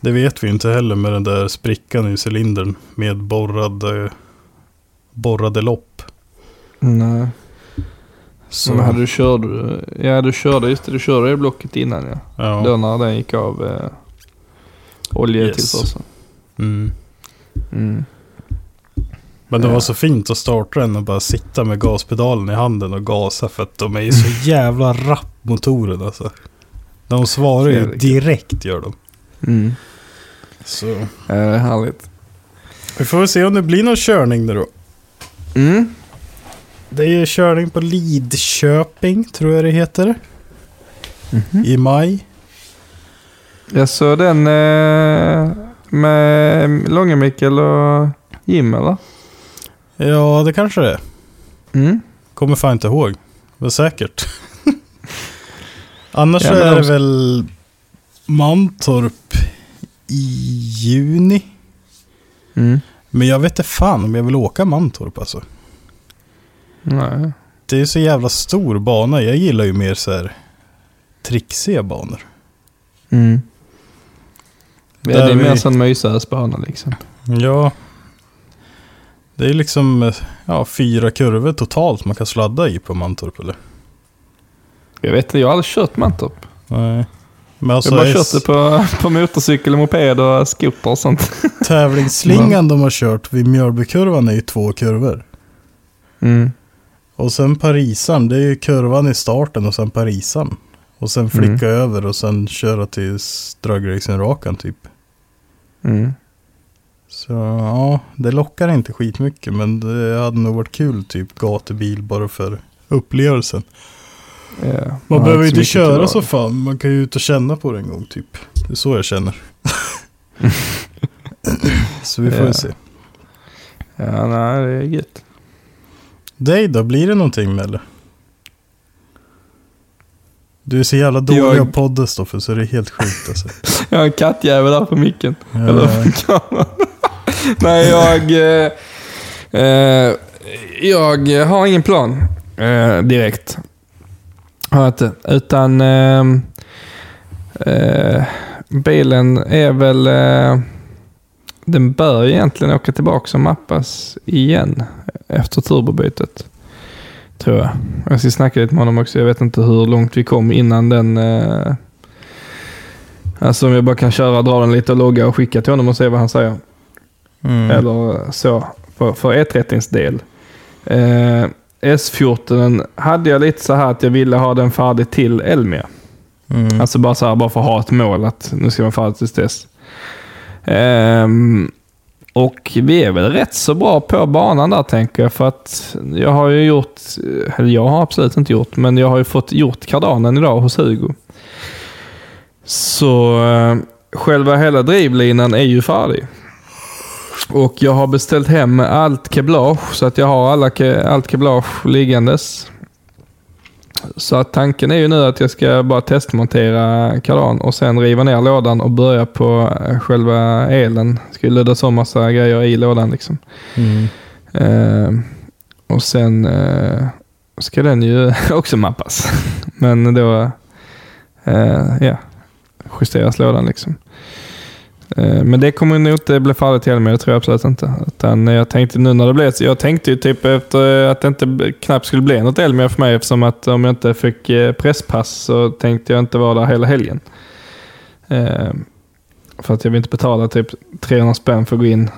Det vet vi inte heller med den där sprickan i cylindern med borrade, borrade lopp. Nej. Så, Men hade du kört, ja du körde, just det, du körde det blocket innan ja. ja. Då när den gick av eh, oljetillförseln. Mm. Mm. Men det var så fint att starta den och bara sitta med gaspedalen i handen och gasa för att de är ju så jävla rapp motoren alltså. De svarar ju direkt gör de. Mm. Så Ja, det är härligt. vi får väl se om det blir någon körning nu då. Mm. Det är ju körning på Lidköping tror jag det heter. Mhm. I maj. Jag såg den eh, med Långe-Mikael och Jim eller? Ja, det kanske det är. Mm. Kommer fan inte ihåg. Men säkert. Annars Ja, är det de- väl Mantorp i juni. Mm. Men jag vet inte fan om jag vill åka Mantorp alltså. Nej. Det är så jävla stor bana. Jag gillar ju mer så här trixiga banor. Mm. Ja, det är mer vi- en sån mysösbana liksom. Ja. Det är liksom ja, fyra kurvor totalt man kan sladda i på Mantorp eller? Jag vet inte, jag har aldrig kört Mantorp. Nej. Men Jag alltså har bara kört det på, på motorcykel, moped och skoter och sånt. tävlingsslingan de har kört vid Mjölbykurvan är ju två kurvor. Mm. Och sen Parisaren, det är ju kurvan i starten och sen Parisaren. Och sen flicka över och sen köra till dragracing-rakan typ. Mm. Så ja, det lockar inte skitmycket men det hade nog varit kul typ gatubil bara för upplevelsen. Ja, Man har behöver ju inte köra så fan, man kan ju ut och känna på det en gång typ. Det är så jag känner. så vi får ju se. Ja, nej, det är gött. Dig då, blir det någonting med eller? Du är så jävla dålig Jag- av podden Stoffe så det är helt sjukt alltså. Jag har en kattjävel där på micken. Ja. Eller på kameran. Nej, jag... Eh, eh, jag har ingen plan eh, direkt. Har jag inte. Utan eh, eh, bilen är väl... Eh, den bör egentligen åka tillbaka och mappas igen efter turbobytet. Tror jag. Jag ska snacka lite med honom också. Jag vet inte hur långt vi kom innan den... Eh, Alltså om jag bara kan köra, dra den lite och logga och skicka till honom och se vad han säger. Mm. Eller så, för, för E30s del. Eh, S14 hade jag lite så här att jag ville ha den färdig till Elmia. Mm. Alltså bara så här, bara för att ha ett mål att nu ska den färdig tills dess. Ehm, och vi är väl rätt så bra på banan där tänker jag. För att jag har ju gjort, eller jag har absolut inte gjort, men jag har ju fått gjort kardanen idag hos Hugo. Så eh, själva hela drivlinan är ju färdig. Och jag har beställt hem allt kablage så att jag har alla, ke- allt kablage liggandes. Så att tanken är ju nu att jag ska bara testmontera kardan och sen riva ner lådan och börja på eh, själva elen. Ska ju lödas om massa grejer i lådan liksom. Mm. Eh, och sen eh, ska den ju också mappas. Men då eh, ja, justeras lådan liksom. Eh, Men det kommer nog inte bli färdigt till men det tror jag absolut inte. Utan jag tänkte nu när det blev jag tänkte ju typ efter att det inte knappt skulle bli något Elmia för mig eftersom att om jag inte fick eh, presspass så tänkte jag inte vara där hela helgen. Eh, För att jag vill inte betala typ 300 spänn för att gå in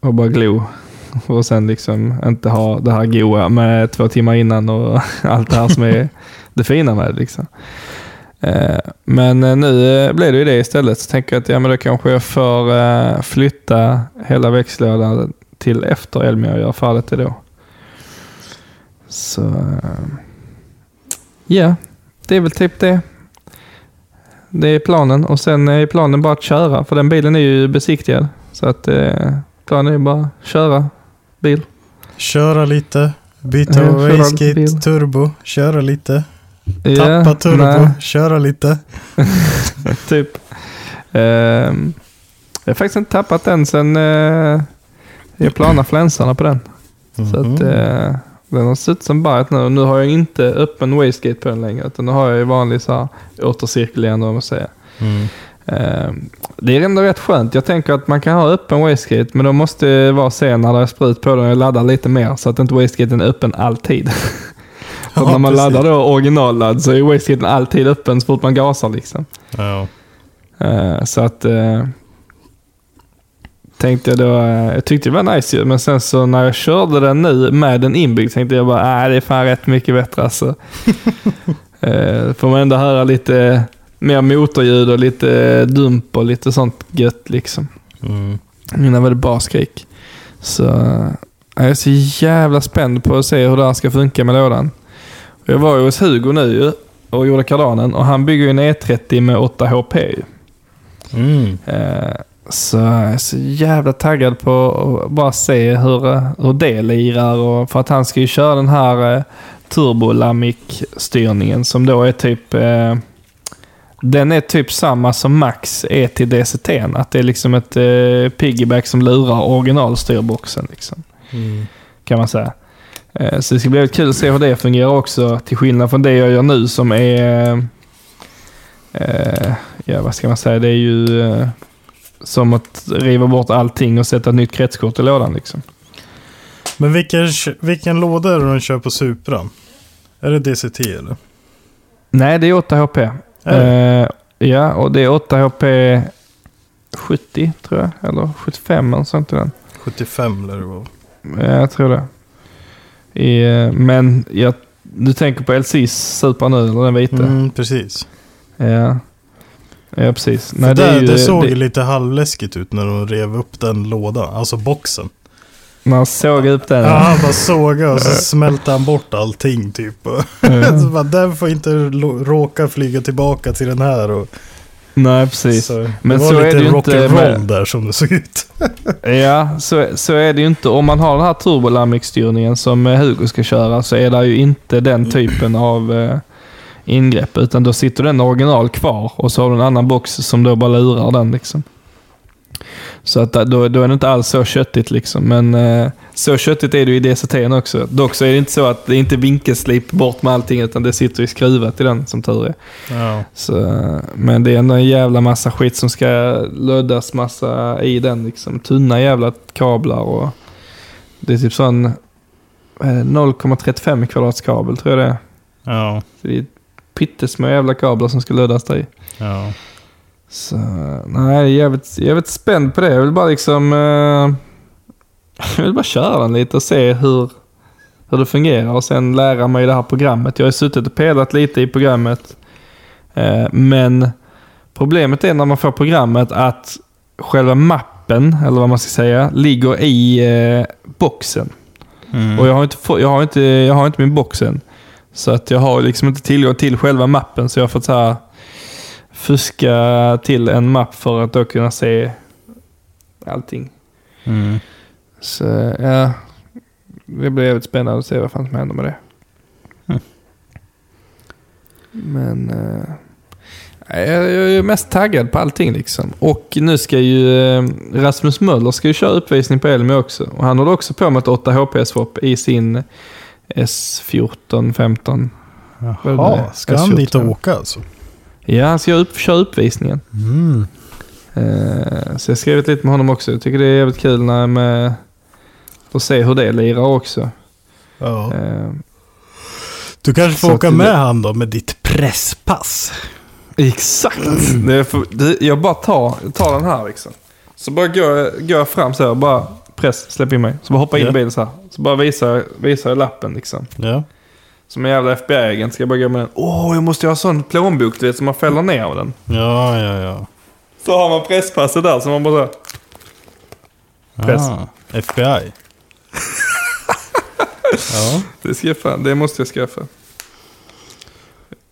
och bara glo. Och sen liksom inte ha det här goa med två timmar innan och allt det här som är det fina med det. Liksom. Eh, Men eh, nu eh, blir det ju det istället. Så tänker jag att ja, men då kanske jag får flytta hela växellådan till efter Elmia och göra färdigt det då. Så ja, det är väl typ det. Det är planen och sen är planen bara att köra för den bilen är ju besiktigad. Så att eh, planen är bara att köra bil. Köra lite, byta Ja, bil. turbo, köra lite. Ja, Tappa turbo, nej. köra lite. typ. Ehm, jag har faktiskt inte tappat den sen uh, jag planade flänsarna på den. Så att eh, den har suttit som barret nu. Och nu har jag inte öppen wastegate på den längre. Utan nu har jag ju vanlig så här återcirkulerande vad man säger. Mm. Ehm, det är ändå rätt skönt. Jag tänker att man kan ha öppen wastegate. Men då måste det vara sen när det är sprut på den och jag laddar lite mer. Så att inte wastegaten är öppen alltid. Ja, när man precis. laddar då originalladd så är wastegaten alltid öppen så fort man gasar liksom. Ja. Eh, så att eh, tänkte jag då, eh, jag tyckte det var nice ju, men sen så när jag körde den nu med den inbyggd tänkte jag bara, nej det är fan rätt mycket bättre alltså. uh, får man ändå höra lite mer motorljud och lite dump och lite sånt gött liksom. Mm. Innan var det bara skrik. Så jag är så jävla spänd på att se hur det här ska funka med lådan. Jag var ju hos Hugo nu ju och gjorde kardanen och han bygger ju en E30 med 8 HP. Mm. Eh, så jag är så jävla taggad på att bara se hur, hur det lirar. Och för att han ska ju köra den här eh, turbolamic-styrningen som då är typ... Eh, den är typ samma som Max är till DCT. Att det är liksom ett eh, piggyback som lurar originalstyrboxen. Liksom, Mm. kan man säga. Eh, så det ska bli kul att se hur det fungerar också. Till skillnad från det jag gör nu som är... Eh, ja, vad ska man säga? Det är ju eh, som att riva bort allting och sätta ett nytt kretskort i lådan. Liksom. Men vilken, vilken låda är det de kör på Supran? Är det DCT eller? Nej, det är 8 HP. Är? Eh, ja, och det är 8 HP 70 tror jag. Eller 75 eller sånt i den. 75 lär det vara. Ja, jag tror det. I, eh, men jag, du tänker på LCs Super nu, eller den vita? Mm, precis. Ja. ja, precis. För det, där, ju- det såg det- lite halvläskigt ut när de rev upp den lådan, alltså boxen. Man såg upp den. Ja, han bara sågade och så smälte han bort allting typ. Mm. så bara, den får inte råka flyga tillbaka till den här. Och, Nej, precis. så, det Men var så är lite det ju inte med- där som det såg ut. Ja, så, så är det ju inte. Om man har den här turbolamic-styrningen som eh, Hugo ska köra så är det ju inte den typen av eh, ingrepp. Utan då sitter den original kvar och så har du en annan box som då bara lurar den. Liksom. Så att då, då är det inte alls så köttigt liksom. Men eh, så köttigt är det i DCT också. Dock så är det inte så att det inte är vinkelslip bort med allting utan det sitter ju skruvat i den som tur är. Ja. Så, men det är ändå en jävla massa skit som ska löddas massa i den. Liksom. Tunna jävla kablar och det är typ sån vad är det, 0,35 kvadrats kabel tror jag det är. Ja. Så det är pyttesmå jävla kablar som ska löddas där i. Ja. Så nej, jag är jävligt, jävligt spänd på det. Jag vill bara liksom... Eh, jag vill bara köra den lite och se hur, hur det fungerar och sen lära mig det här programmet. Jag har suttit och pelat lite i programmet. Eh, men problemet är när man får programmet att själva mappen, eller vad man ska säga, ligger i eh, boxen. Mm. Och jag har, inte jag, har inte, jag har inte min box än. Så att jag har liksom inte tillgång till själva mappen. Så jag har fått så här fuska till en mapp för att då kunna se allting. Mm. Så ja, det blir jävligt spännande att se vad fan som händer med det. Mm. Men eh, jag, jag är mest taggad på allting liksom. Och nu ska ju eh, Rasmus Möller ska ju köra uppvisning på Elmia också. Och han håller också på med ett 8 HP-swap i sin S14, 15. Vad är det? Jaha, ska han S14? dit och åka alltså? Ja, han ska upp, köra uppvisningen. Mm. Eh, så jag har skrivit lite med honom också. Jag tycker det är jävligt kul när med att se hur det lirar också. Ja. Eh, Du kanske får åka att det- med han då med ditt presspass. Exakt! Är för, det, jag bara tar, tar den här liksom. Så bara går, jag- går jag fram så här, bara press, släpp in mig. Så bara hoppa in Ja. i bilen så här. Så bara visar, visar jag lappen liksom. Ja. Som en jävla FBI-agent ska jag bara gå med den. Åh, jag måste ju ha sån plånbok du vet, som man fäller ner av den. Ja, ja, ja. Så har man presspasset där, så man bara så här. Press. Ah, FBI. ja. Det, ska jag fan, det måste jag skaffa.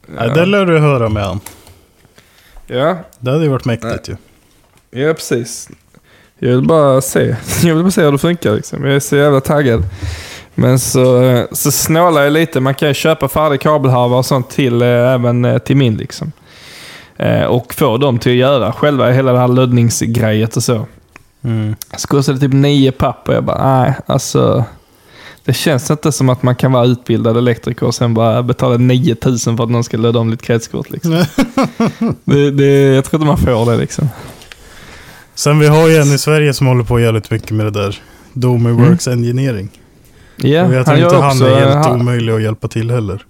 Nej, det lär du höra med han. Ja, Det hade ju varit mäktigt ju. Ja, precis. Jag vill bara se. Jag vill bara se hur det funkar. Liksom. Jag är så jävla taggad. Men så, så snålar jag lite. Man kan ju köpa färdig kabelharva och sånt till eh, även eh, till min. Liksom. Eh, och få dem till att göra själva hela det här lödningsgrejet och så. Mm. Så kostade det typ nio papp och jag bara, nej, alltså. Det känns inte som att man kan vara utbildad elektriker och sen bara betala 9000 för att någon ska löda om lite kretskort. Liksom. det, det, jag tror inte man får det liksom. Sen vi har ju en i Sverige som håller på jävligt mycket med det där. Domi Works Engineering. Och jag tror han inte han också, är helt han, omöjlig att hjälpa till heller.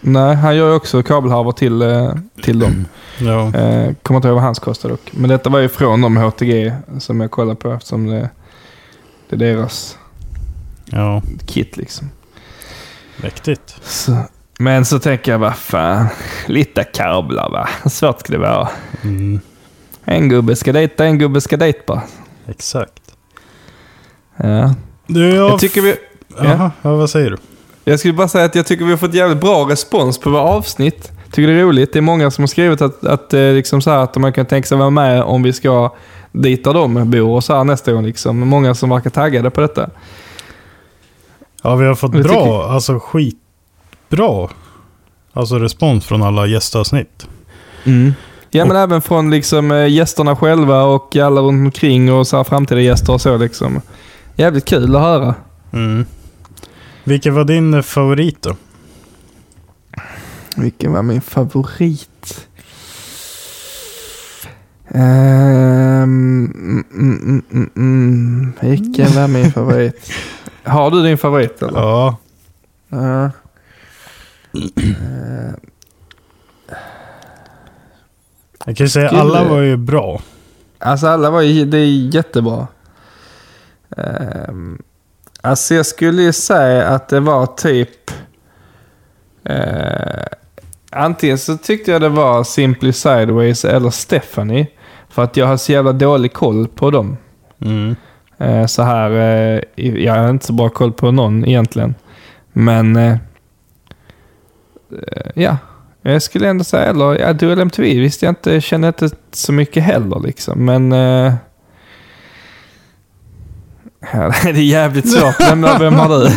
Nej, han gör ju också kabelharvor till, eh, till dem. Ja. Eh, kommer inte ihåg vad hans kostar dock. Men detta var ju från de HTG som jag kollade på eftersom det, det är deras Ja, kit liksom. mäktigt. Så, men så tänker jag, vad fan, lite kablar va? Svårt ska det vara? Mm. En gubbe ska dit, en gubbe ska dit bara. Exakt. Ja. Du, jag... Jag, tycker vi, Jaha, ja, vad säger du? jag skulle bara säga att jag tycker vi har fått jävligt bra respons på våra avsnitt. Tycker det är roligt. Det är många som har skrivit att, att, eh, liksom så här, att man kan tänka sig vara med om vi ska dit där de bor och så här nästa gång. Liksom. Många som verkar taggade på detta. Ja, vi har fått Det tycker bra, alltså skitbra alltså respons från alla gästavsnitt. Ja, men även från liksom, eh, gästerna själva och alla runt omkring och så här framtida gäster och så. Liksom. Jävligt kul att höra. Mm. Vilken var din favorit då? Vilken var min favorit? Ehm, mm, mm, mm, mm. Vilken var min favorit? Har du din favorit eller? Ja, Ja. jag kan ju säga alla var ju bra. Alltså alla var ju, det är jättebra. Um, alltså jag skulle ju säga att det var typ... eh, antingen så tyckte jag det var Simply Sideways eller Stephanie. För att jag har så jävla dålig koll på dem. Mm. Eh, så här, eh, jag har inte så bra koll på någon egentligen. Men eh, eh, ja, jag skulle ändå säga, eller ja, Dual MTV visste jag inte, känner inte så mycket heller liksom. Men eh, det är jävligt svårt. Vem, vem har du?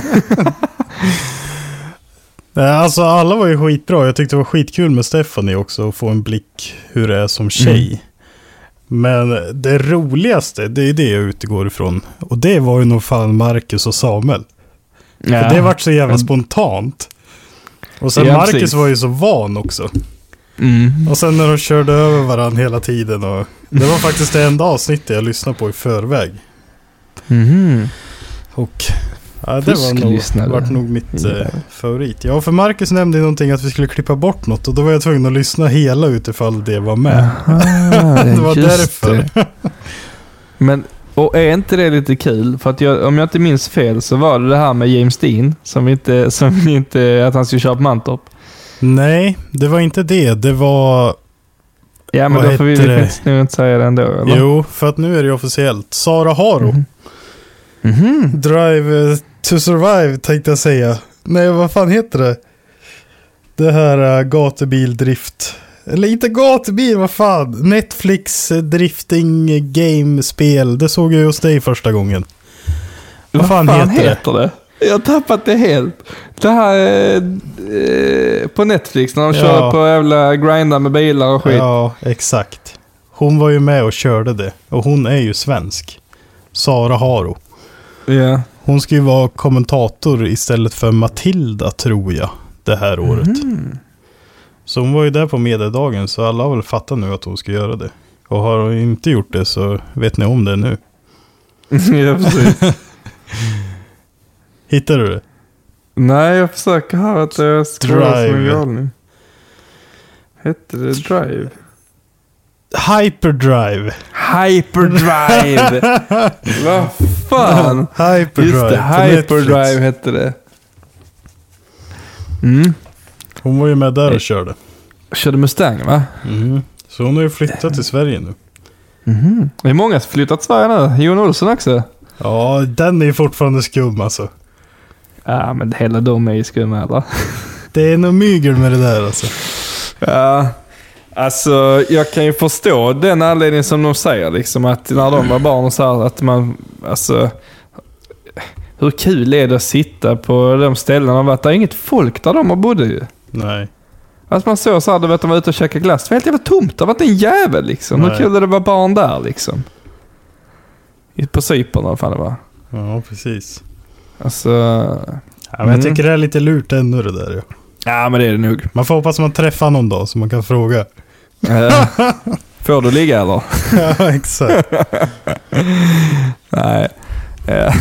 Alltså alla var ju skitbra. Jag tyckte det var skitkul med Stephanie också. Att få en blick hur det är som tjej. Men det roligaste, det är det jag utgår ifrån. Och det var ju nog fan Marcus och Samuel. För det vart så jävla spontant. Och sen Ja, Marcus precis. var ju så van också. Mm. Och sen när de körde över varandra hela tiden. Och det var faktiskt det enda avsnittet jag lyssnade på i förväg. Mhm. Och ja, det var nog, vart nog mitt eh, Ja. favorit. Ja, för Marcus nämnde någonting att vi skulle klippa bort något. Och då var jag tvungen att lyssna hela utifall det var med. Ah, det var därför. det. Men, och är inte det lite kul? För att jag, om jag inte minns fel så var det det här med James Dean, som inte, som inte att han skulle köra på Mantorp. Nej, det var inte det. Det var... Ja, men då får vi nog inte säga det ändå, eller? Jo, för att nu är det officiellt. Sara Haro. Mhm. Mhm. Drive eh, to survive tänkte jag säga. Nej, vad fan heter det? Det här uh, gatubildrift. Eller inte gatubil, vad fan? Netflix eh, drifting eh, game spel. Det såg jag hos dig första gången. Vad fan, heter, det? det? Jag har tappat det helt. Det här eh, på Netflix när de Ja. kör på jävla grinda med bilar och skit. Ja, exakt. Hon var ju med och körde det. Och hon är ju svensk. Sara Haro. Ja. Hon ska ju vara kommentator istället för Matilda, tror jag, det här året. Så hon var ju där på mediedagen, så alla har väl fattat nu att hon ska göra det. Och har hon inte gjort det så vet ni om det nu. ja, precis. Hittar du det? Nej, jag försöker här att jag scrollar som en galning. Hette det Drive? Hyperdrive. Hyperdrive! Vad fan? Hyperdrive. Just det, Hyperdrive hette det. Mm. Hon var ju med där och körde. Körde Mustang va? Mhm. Så hon har ju flyttat till Sverige nu. Det är många som flyttat till Sverige nu. Jon Olsson också. Ja, den är ju fortfarande skum alltså. Ja, men hela de är ju skumma eller? Det är nog mygel med det där alltså. Ja, alltså jag kan ju förstå den anledningen som de säger liksom att när de var barn och så här att man, alltså hur kul är det att sitta på de ställena de varit? Det är inget folk där de har bodde ju. Nej. Att man såg så här, du vet de var ute och käkade glass. Det var helt jävla tomt. Det var inte en jävel liksom. Hur Nej. kul är det att vara barn där liksom? I- På Cypern eller vad fan det var. Ja, precis. Alltså, Ja, men jag Mm. tycker det är lite lurt ännu det där. Ja. ja men det är det nog. Man får hoppas man träffar någon dag så man kan fråga. Eh, Får du ligga eller? ja, exakt. Nej. Eh,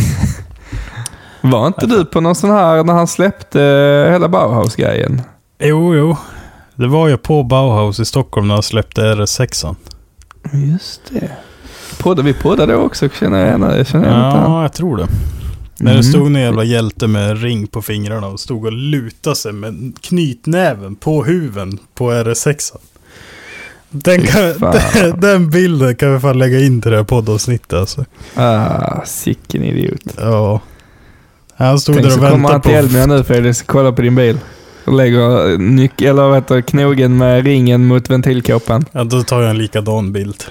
Var inte du på någon sån här när han släppte hela Bauhaus-grejen? Jo, jo. Det var ju på Bauhaus i Stockholm när han släppte RS6. Just det. Podda, vi poddade då också, känner jag igen. Jag känner. Ja, jag tror det. När det Mhm. stod en jävla hjälte med ring på fingrarna och stod och lutade sig med knytnäven på huven på RS6. Den, kan, den, den bilden kan vi fan lägga in till det här poddavsnittet alltså. Ah, sicken idiot. Ja. Han stod Tänk där så och kommer väntade han till på... Elmia nu Felix, kolla på din bil. Och lägger nyc- eller vad heter det, knogen med ringen mot ventilkåpan. Ja, då tar jag en likadan bild.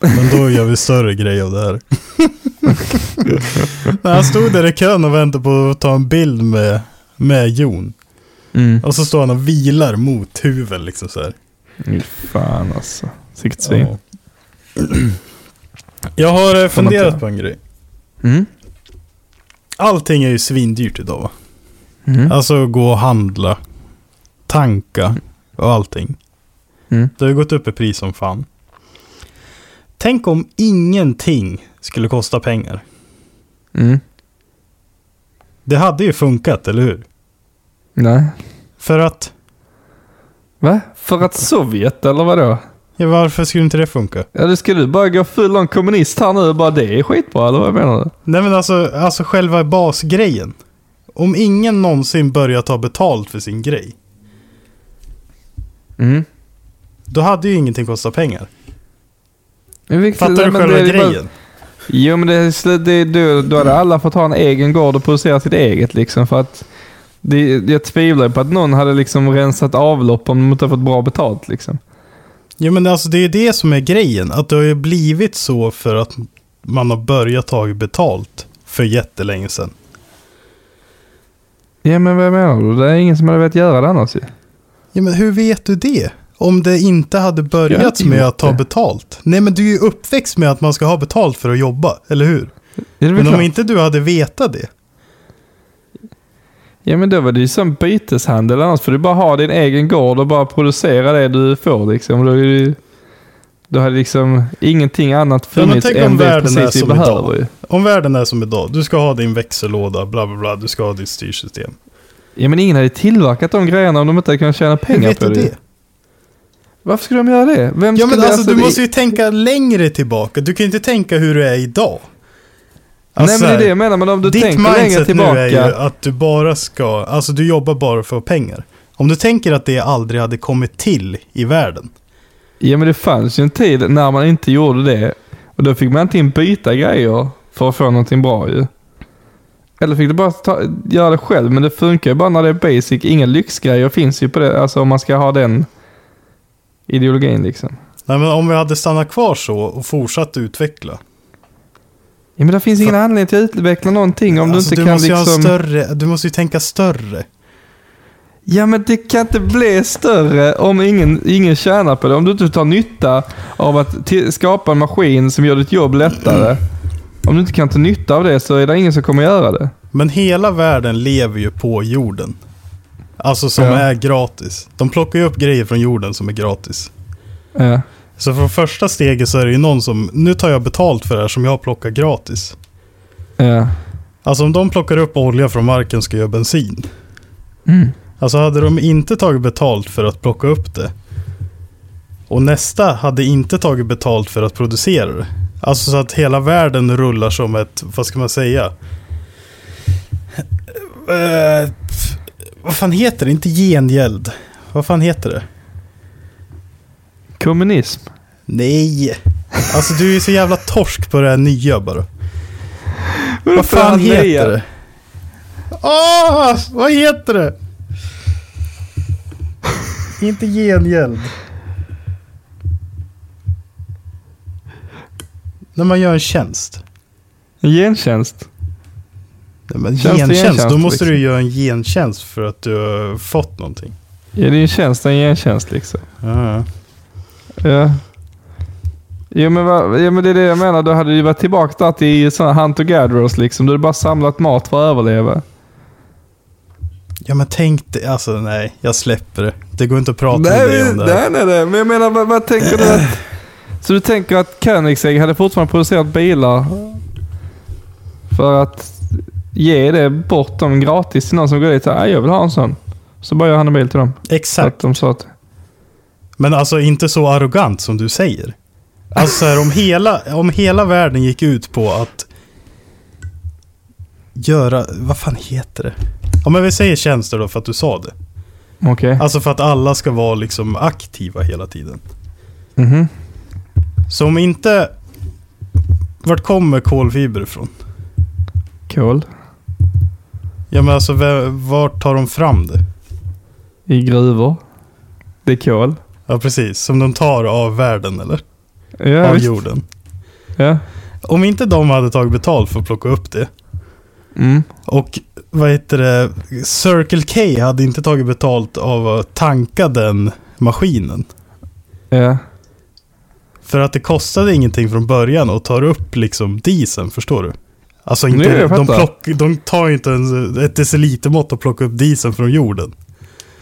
Men då gör vi större grej av det här. När han stod där i kön och väntade på att ta en bild med, med Jon. Mm. Och så står han och vilar mot huven liksom så här. Fy Fan alltså. Sicket svin. Ja. Jag har eh, funderat på en grej. Mm. Allting är ju svindyrt idag va? Mm. Alltså gå och handla, tanka och allting. Mm. Det har ju gått upp i pris som fan. Tänk om ingenting skulle kosta pengar. Mm. Det hade ju funkat, eller hur? Nej. För att, Va? För att Sovjet eller vadå? ja, varför skulle inte det funka? Ja, det ska du bara gå full on kommunist här nu och bara det är skitbra eller vad menar du? Nej men alltså, alltså själva basgrejen. Om ingen någonsin börjar ta betalt för sin grej, Mm. då hade ju ingenting kostat pengar. Vilket- Fattar du själva är bara- grejen? Jo men det, det, då, då hade alla fått ha en egen gård och producera sitt eget liksom för att det, jag tvivlar på att någon hade liksom rensat avlopp om de inte fått bra betalt liksom. Ja men alltså det är det som är grejen. Att det har ju blivit så för att man har börjat ta betalt för jättelänge sedan. Ja men vad menar du? Det är ingen som hade velat göra det annars ju. Ja men hur vet du det? Om det inte hade börjat med att ta betalt. Nej men du är ju uppväxt med att man ska ha betalt för att jobba, eller hur? Men om klart. inte du hade vetat det. Ja men då var det ju som byteshandel annars får du bara ha din egen gård och bara producera det du får liksom. Då, är det, då hade liksom ingenting annat Ja, funnits om än det precis vi som behöver idag. ju. Om världen är som idag, du ska ha din växellåda, bla bla bla, du ska ha ditt styrsystem. Ja men ingen hade tillverkat de grejerna om de inte hade kunnat tjäna pengar på det. det? Varför skulle de göra det? Vem Ja men alltså du måste ju tänka längre tillbaka. Du kan ju inte tänka hur det är idag. Alltså, Nej men det är det så jag menar, men om du ditt tänker längre mindset tillbaka. nu är ju att du bara ska, alltså du jobbar bara för pengar. Om du tänker att det aldrig hade kommit till i världen. Ja men det fanns ju en tid när man inte gjorde det. Och då fick man antingen byta grejer för att få någonting bra ju. Eller fick du bara ta, göra det själv, men det funkar ju bara när det är basic. Inga lyxgrejer finns ju på det, alltså om man ska ha den ideologin liksom. Nej men om vi hade stannat kvar så och fortsatt utveckla. Ja men det finns ingen anledning till att utveckla någonting om alltså, du inte du kan måste liksom... större, du måste ju tänka större. Ja men det kan inte bli större om ingen, ingen tjänar på det. Om du inte tar nytta av att skapa en maskin som gör ditt jobb lättare. Om du inte kan ta nytta av det så är det ingen som kommer göra det. Men hela världen lever ju på jorden. Alltså som Ja. är gratis. De plockar ju upp grejer från jorden som är gratis. Ja. Så från första steget så är det ju någon som, nu tar jag betalt för det här som jag plockar gratis. Ja. Alltså om de plockar upp olja från marken ska göra bensin. Mm. Alltså hade de inte tagit betalt för att plocka upp det. Och nästa hade inte tagit betalt för att producera det. Alltså så att hela världen rullar som ett, vad ska man säga? Eh, vad fan heter det? Inte gengäld. Vad fan heter det? Kommunism. Nej. Alltså du är så jävla torsk på det här nya bara. Vad fan heter det? Åh, vad heter det? Inte gengäld. När man gör en tjänst. En gentjänst. Nej, men Tjänst gentjänst, gentjänst, då måste liksom. du göra en gentjänst för att du har fått någonting. Ja, det är en tjänst, en gentjänst liksom. Ja. Ja. Jo men, vad, ja men det är det jag menar, då hade du varit tillbaka där till sådana hunter-gatherers liksom. Du hade bara samlat mat för att överleva. ja men tänk dig, alltså nej, jag släpper det. Det går inte att prata med dig om det här. nej, nej, nej. Men jag menar, vad, vad tänker du att... Så du tänker att Koenigsegg hade fortfarande producerat bilar för att ge det bort dem gratis till någon som går dit och säger jag vill ha en sån. Så bara gör han en bil till dem. Så Exakt. att de sa att... Men alltså inte så arrogant som du säger. Alltså så här, om, hela, om hela världen gick ut på att göra, vad fan heter det? Ja men vi säger tjänster då för att du sa det. Okej. Alltså för att alla ska vara liksom aktiva hela tiden. Mhm. Så om inte, vart kommer kolfiber ifrån? Kol. Ja men alltså vart tar de fram det? I gruvor. Det är kol. Ja, precis. Som de tar av världen, eller? Ja, av visst. jorden. Ja. Om inte de hade tagit betalt för att plocka upp det. Mm. Och vad heter det? Circle K hade inte tagit betalt av att tanka den maskinen. Ja. För att det kostade ingenting från början och tar upp liksom dieseln, förstår du? Alltså inte, Nej, de, plock, de tar inte ens ett decilitermått och plockar upp dieseln från jorden.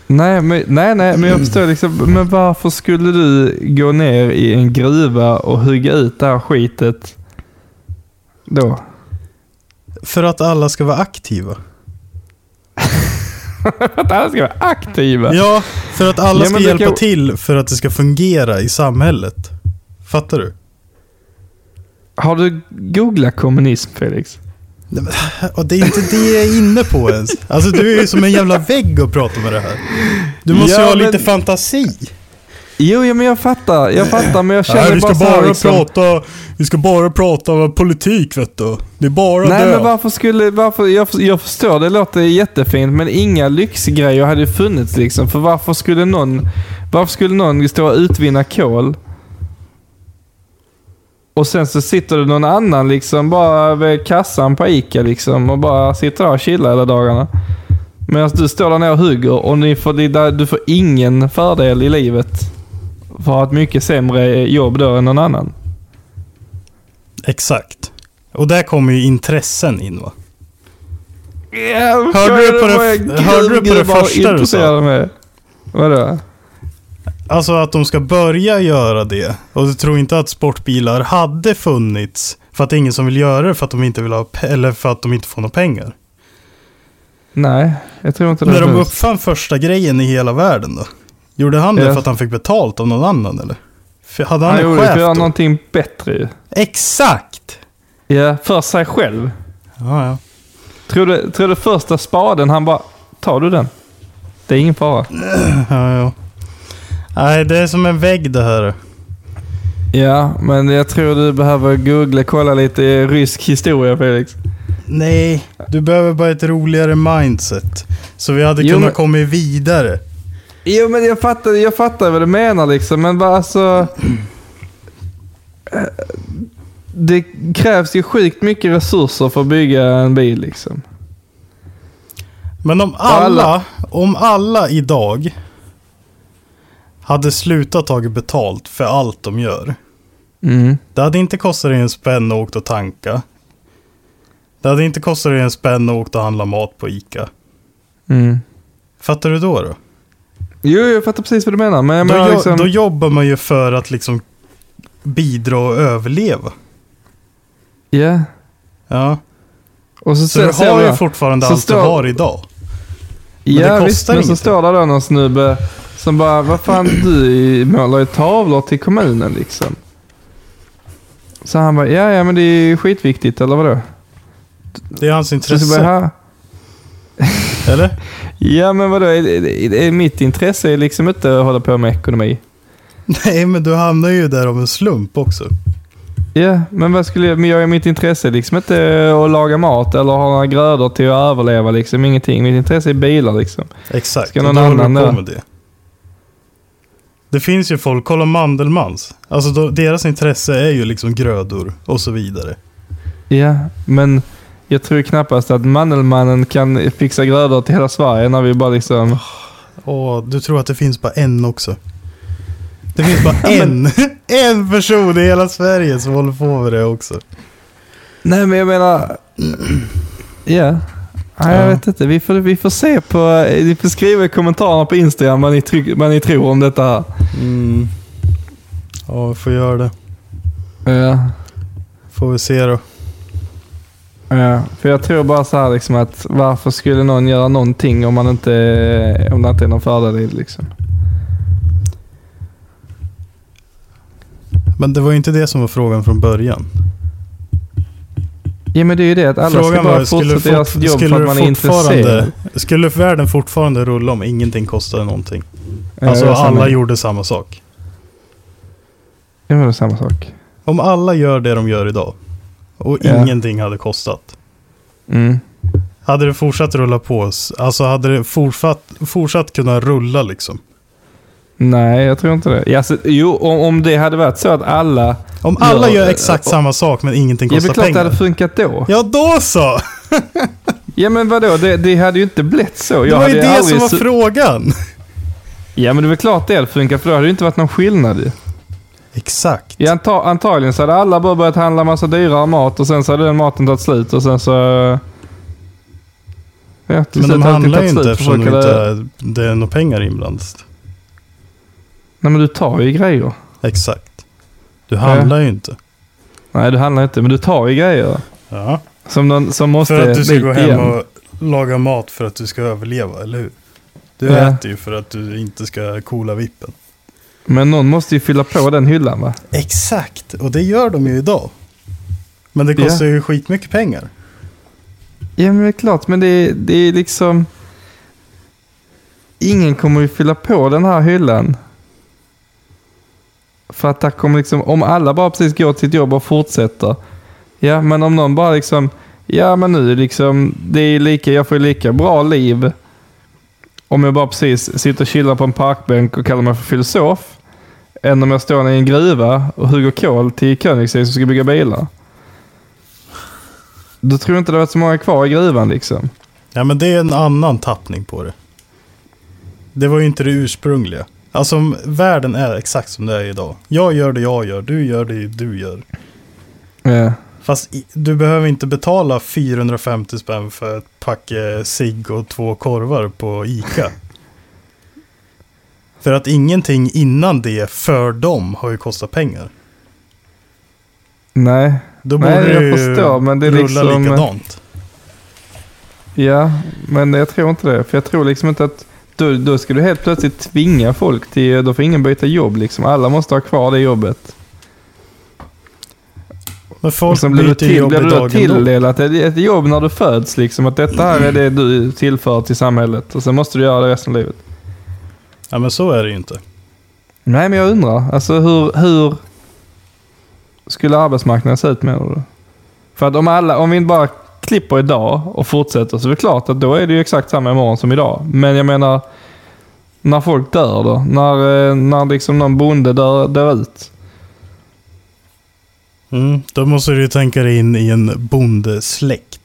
Nej, men, nej, nej, men jag förstår liksom. Men varför skulle du gå ner i en gruva och hugga ut det här skitet då? För att alla ska vara aktiva. Att alla ska vara aktiva? Ja, för att alla Ja, ska hjälpa kan- till för att det ska fungera i samhället. Fattar du? Har du googlat kommunism, Felix? Och det är inte det jag är inne på ens. Alltså du är ju som en jävla vägg att prata med det här. Du måste Ja, ju ha men- lite fantasi. Jo, ja, men jag fattar. Jag fattar, men jag känner Nej, vi ska bara, så här, bara liksom, prata, vi ska bara prata om politik vet du. Det är bara Nej, det. men varför skulle... Varför, jag, jag förstår, det låter jättefint, men inga lyxgrejer hade funnits liksom. För varför skulle någon... Varför skulle någon stå och utvinna kol? Och sen så sitter det någon annan liksom bara vid kassan på Ica liksom och bara sitter där och chillar hela dagarna. Medan du står där nere och hugger och ni får, du får ingen fördel i livet. För att ha ett mycket sämre jobb då än någon annan. Exakt. Och där kommer ju intressen in va? Ja, Hörde du på det- hörde du på det första du sa? Med. Vadå? Alltså att de ska börja göra det. Och du tror inte att sportbilar hade funnits för att det är ingen som vill göra det för att de inte vill ha eller för att de inte får några pengar. Nej, jag tror inte det. När de finns. uppfann första grejen i hela världen då? Gjorde han det Ja. för att han fick betalt av någon annan eller? För hade han, Han en gjorde det för chef att göra någonting bättre ju. Exakt! Ja, för sig själv. Ja, ja. Tror du, tror du första spaden, han bara, tar du den? Det är ingen fara. ja, ja. Nej, det är som en vägg det här. Ja, men jag tror du behöver googla, kolla lite rysk historia Felix. Nej, du behöver bara ett roligare mindset. Så vi hade Jo, kunnat men- komma vidare. Jo, men jag fattar, jag fattar vad du menar liksom, men bara alltså... eh, Det krävs ju sjukt mycket resurser för att bygga en bil liksom. Men om alla- alla, om alla idag hade slutat tagit betalt för allt de gör. Mm. Det hade inte kostat dig en spänn att åka och tanka. Det hade inte kostat dig en spänn att åka och handla mat på Ica. Mm. Fattar du då? Då, Jo, jag fattar precis vad du menar, men då, jo- liksom... då jobbar man ju för att liksom bidra och överleva. Ja. Ja. Och så, Så du har ju fortfarande allt står- du har idag. Men Ja det visst, men så står det då någon snubbe som bara, vad fan du målar ju tavlor till kommunen liksom. Så han bara, ja ja men det är ju skitviktigt eller vadå? Det är hans Så, så intresse. bara. Eller? ja men vadå, är, är, mitt intresse är liksom inte att hålla på med ekonomi. Nej, men du hamnar ju där av en slump också. Ja, men vad skulle jag, men jag är mitt intresse liksom inte att laga mat eller ha några grödor till att överleva liksom, ingenting. Mitt intresse är bilar liksom. Exakt, Ska och någon håller annan du på med det. Det finns ju folk, kolla Mandelmans. Alltså då, deras intresse är ju liksom grödor och så vidare. Ja, men jag tror knappast att Mandelmannen kan fixa grödor till hela Sverige när vi bara liksom... Och du tror att det finns bara en också? Det finns bara en, en person i hela Sverige som håller på med det också. Nej, men jag menar... Ja. Nej, jag Ja. vet inte. Vi får, vi får se på... Ni får skriva i kommentarerna på Instagram vad ni, tryck, vad ni tror om detta här. Mm. Ja, vi får göra det. Ja. Får vi se då. Ja, för jag tror bara så här liksom att varför skulle någon göra någonting om man inte... Om det inte är någon fördel i det liksom. Men det var ju inte det som var frågan från början. Ja, men det är ju det att alla ska frågan bara var, skulle, fortsätta göra sitt jobb för att man är intresserad. skulle världen fortfarande rulla om ingenting kostade någonting? Alltså är samma. alla gjorde samma sak. Ja, men det är samma sak. Om alla gör det de gör idag och Ja. ingenting hade kostat. Mm. Hade det fortsatt rulla på? Alltså hade det fortsatt, fortsatt kunna rulla liksom? Nej, jag tror inte det. Alltså, jo, om, om det hade varit så att alla... Om alla gör eh, exakt och- samma sak men ingenting Ja, det är kostar klart det pengar. hade funkat då. Ja, då så! Ja, men vadå? Det, det hade ju inte blivit så. Det Jag var ju det som var frågan. Ja, men det är väl klart det hade funkat, för då hade det inte varit någon skillnad ju. Exakt. Ja, anta, antagligen så hade alla bara börjat handla massa dyrare mat och sen så hade den maten tagit slut och sen så... Ja, Men de handlar ju inte eftersom för de folk hade- inte, det är några pengar inblandat. Nej, men du tar ju grejer. Exakt. Du handlar ju inte. Nej, du handlar inte, men du tar ju grejer. Ja. Som, någon, som måste För att du ska gå hem igen. och laga mat för att du ska överleva, eller hur? Du Ja. äter ju för att du inte ska coola vippen. Men någon måste ju fylla på den hyllan va? Exakt, och det gör de ju idag. Men det Ja. kostar ju skitmycket pengar. Ja, men det är klart, men det, är- det är liksom... Ingen kommer ju fylla på den här hyllan. För att där kommer liksom, om alla bara precis går till sitt jobb och fortsätter. Ja, men om någon bara liksom, ja men nu liksom, det är lika, jag får ju lika bra liv. Om jag bara precis sitter och chillar på en parkbänk och kallar mig för filosof. Än om jag står i en gruva och hugger kol till Koenigsegg som ska bygga bilar. Då tror jag inte det har varit så många kvar i gruvan liksom. Ja, men det är en annan tappning på det. Det var ju inte det ursprungliga. Alltså världen är exakt som det är idag. Jag gör det jag gör, du gör det du gör. Ja. Fast i- du behöver inte betala 450 spänn för ett packe cigg och två korvar på Ica. för att ingenting innan det för dem har ju kostat pengar. Nej. Då Nej, borde jag förstår, men det är rulla liksom- likadant. Ja, men jag tror inte det. För jag tror liksom inte att då, då ska du helt plötsligt tvinga folk till, då får ingen byta jobb liksom. Alla måste ha kvar det jobbet. Men Och folk du, byter till, jobb blir du då tilldelat ett, ett jobb när du föds liksom. Att detta här är det du tillför till samhället. Och sen måste du göra det resten av livet. Ja men så är det ju inte. Nej, men jag undrar. Alltså hur, hur skulle arbetsmarknaden se ut menar du? För att om, alla, om vi inte bara klipper idag och fortsätter så är det klart att då är det ju exakt samma imorgon som idag. Men jag menar, när folk dör då? När, eh, när liksom någon bonde dör, dör ut? Mm, då måste du ju tänka dig in i en bondesläkt.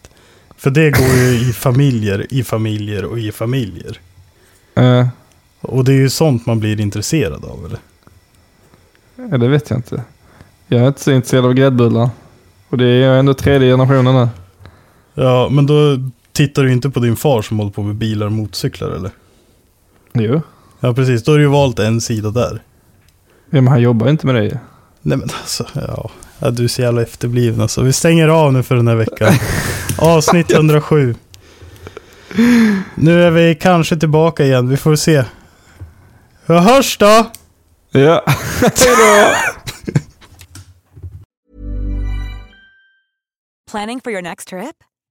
För det går ju i familjer, i familjer och i familjer. Eh, Och det är ju sånt man blir intresserad av eller? ja, det vet jag inte. Jag är inte så intresserad av gräddbullar. Och det är jag ändå tredje generationen nu. Ja, men då tittar du inte på din far som håller på med bilar och motorcyklar eller? Jo. Ja precis, då har du ju valt en sida där. Ja, men han jobbar inte med det ju. Nej men alltså, ja. ja du är så jävla efterbliven alltså. Vi stänger av nu för den här veckan. Avsnitt 107. Nu är vi kanske tillbaka igen, vi får se. Vi hörs då! Ja. Hejdå! Planning for your next trip?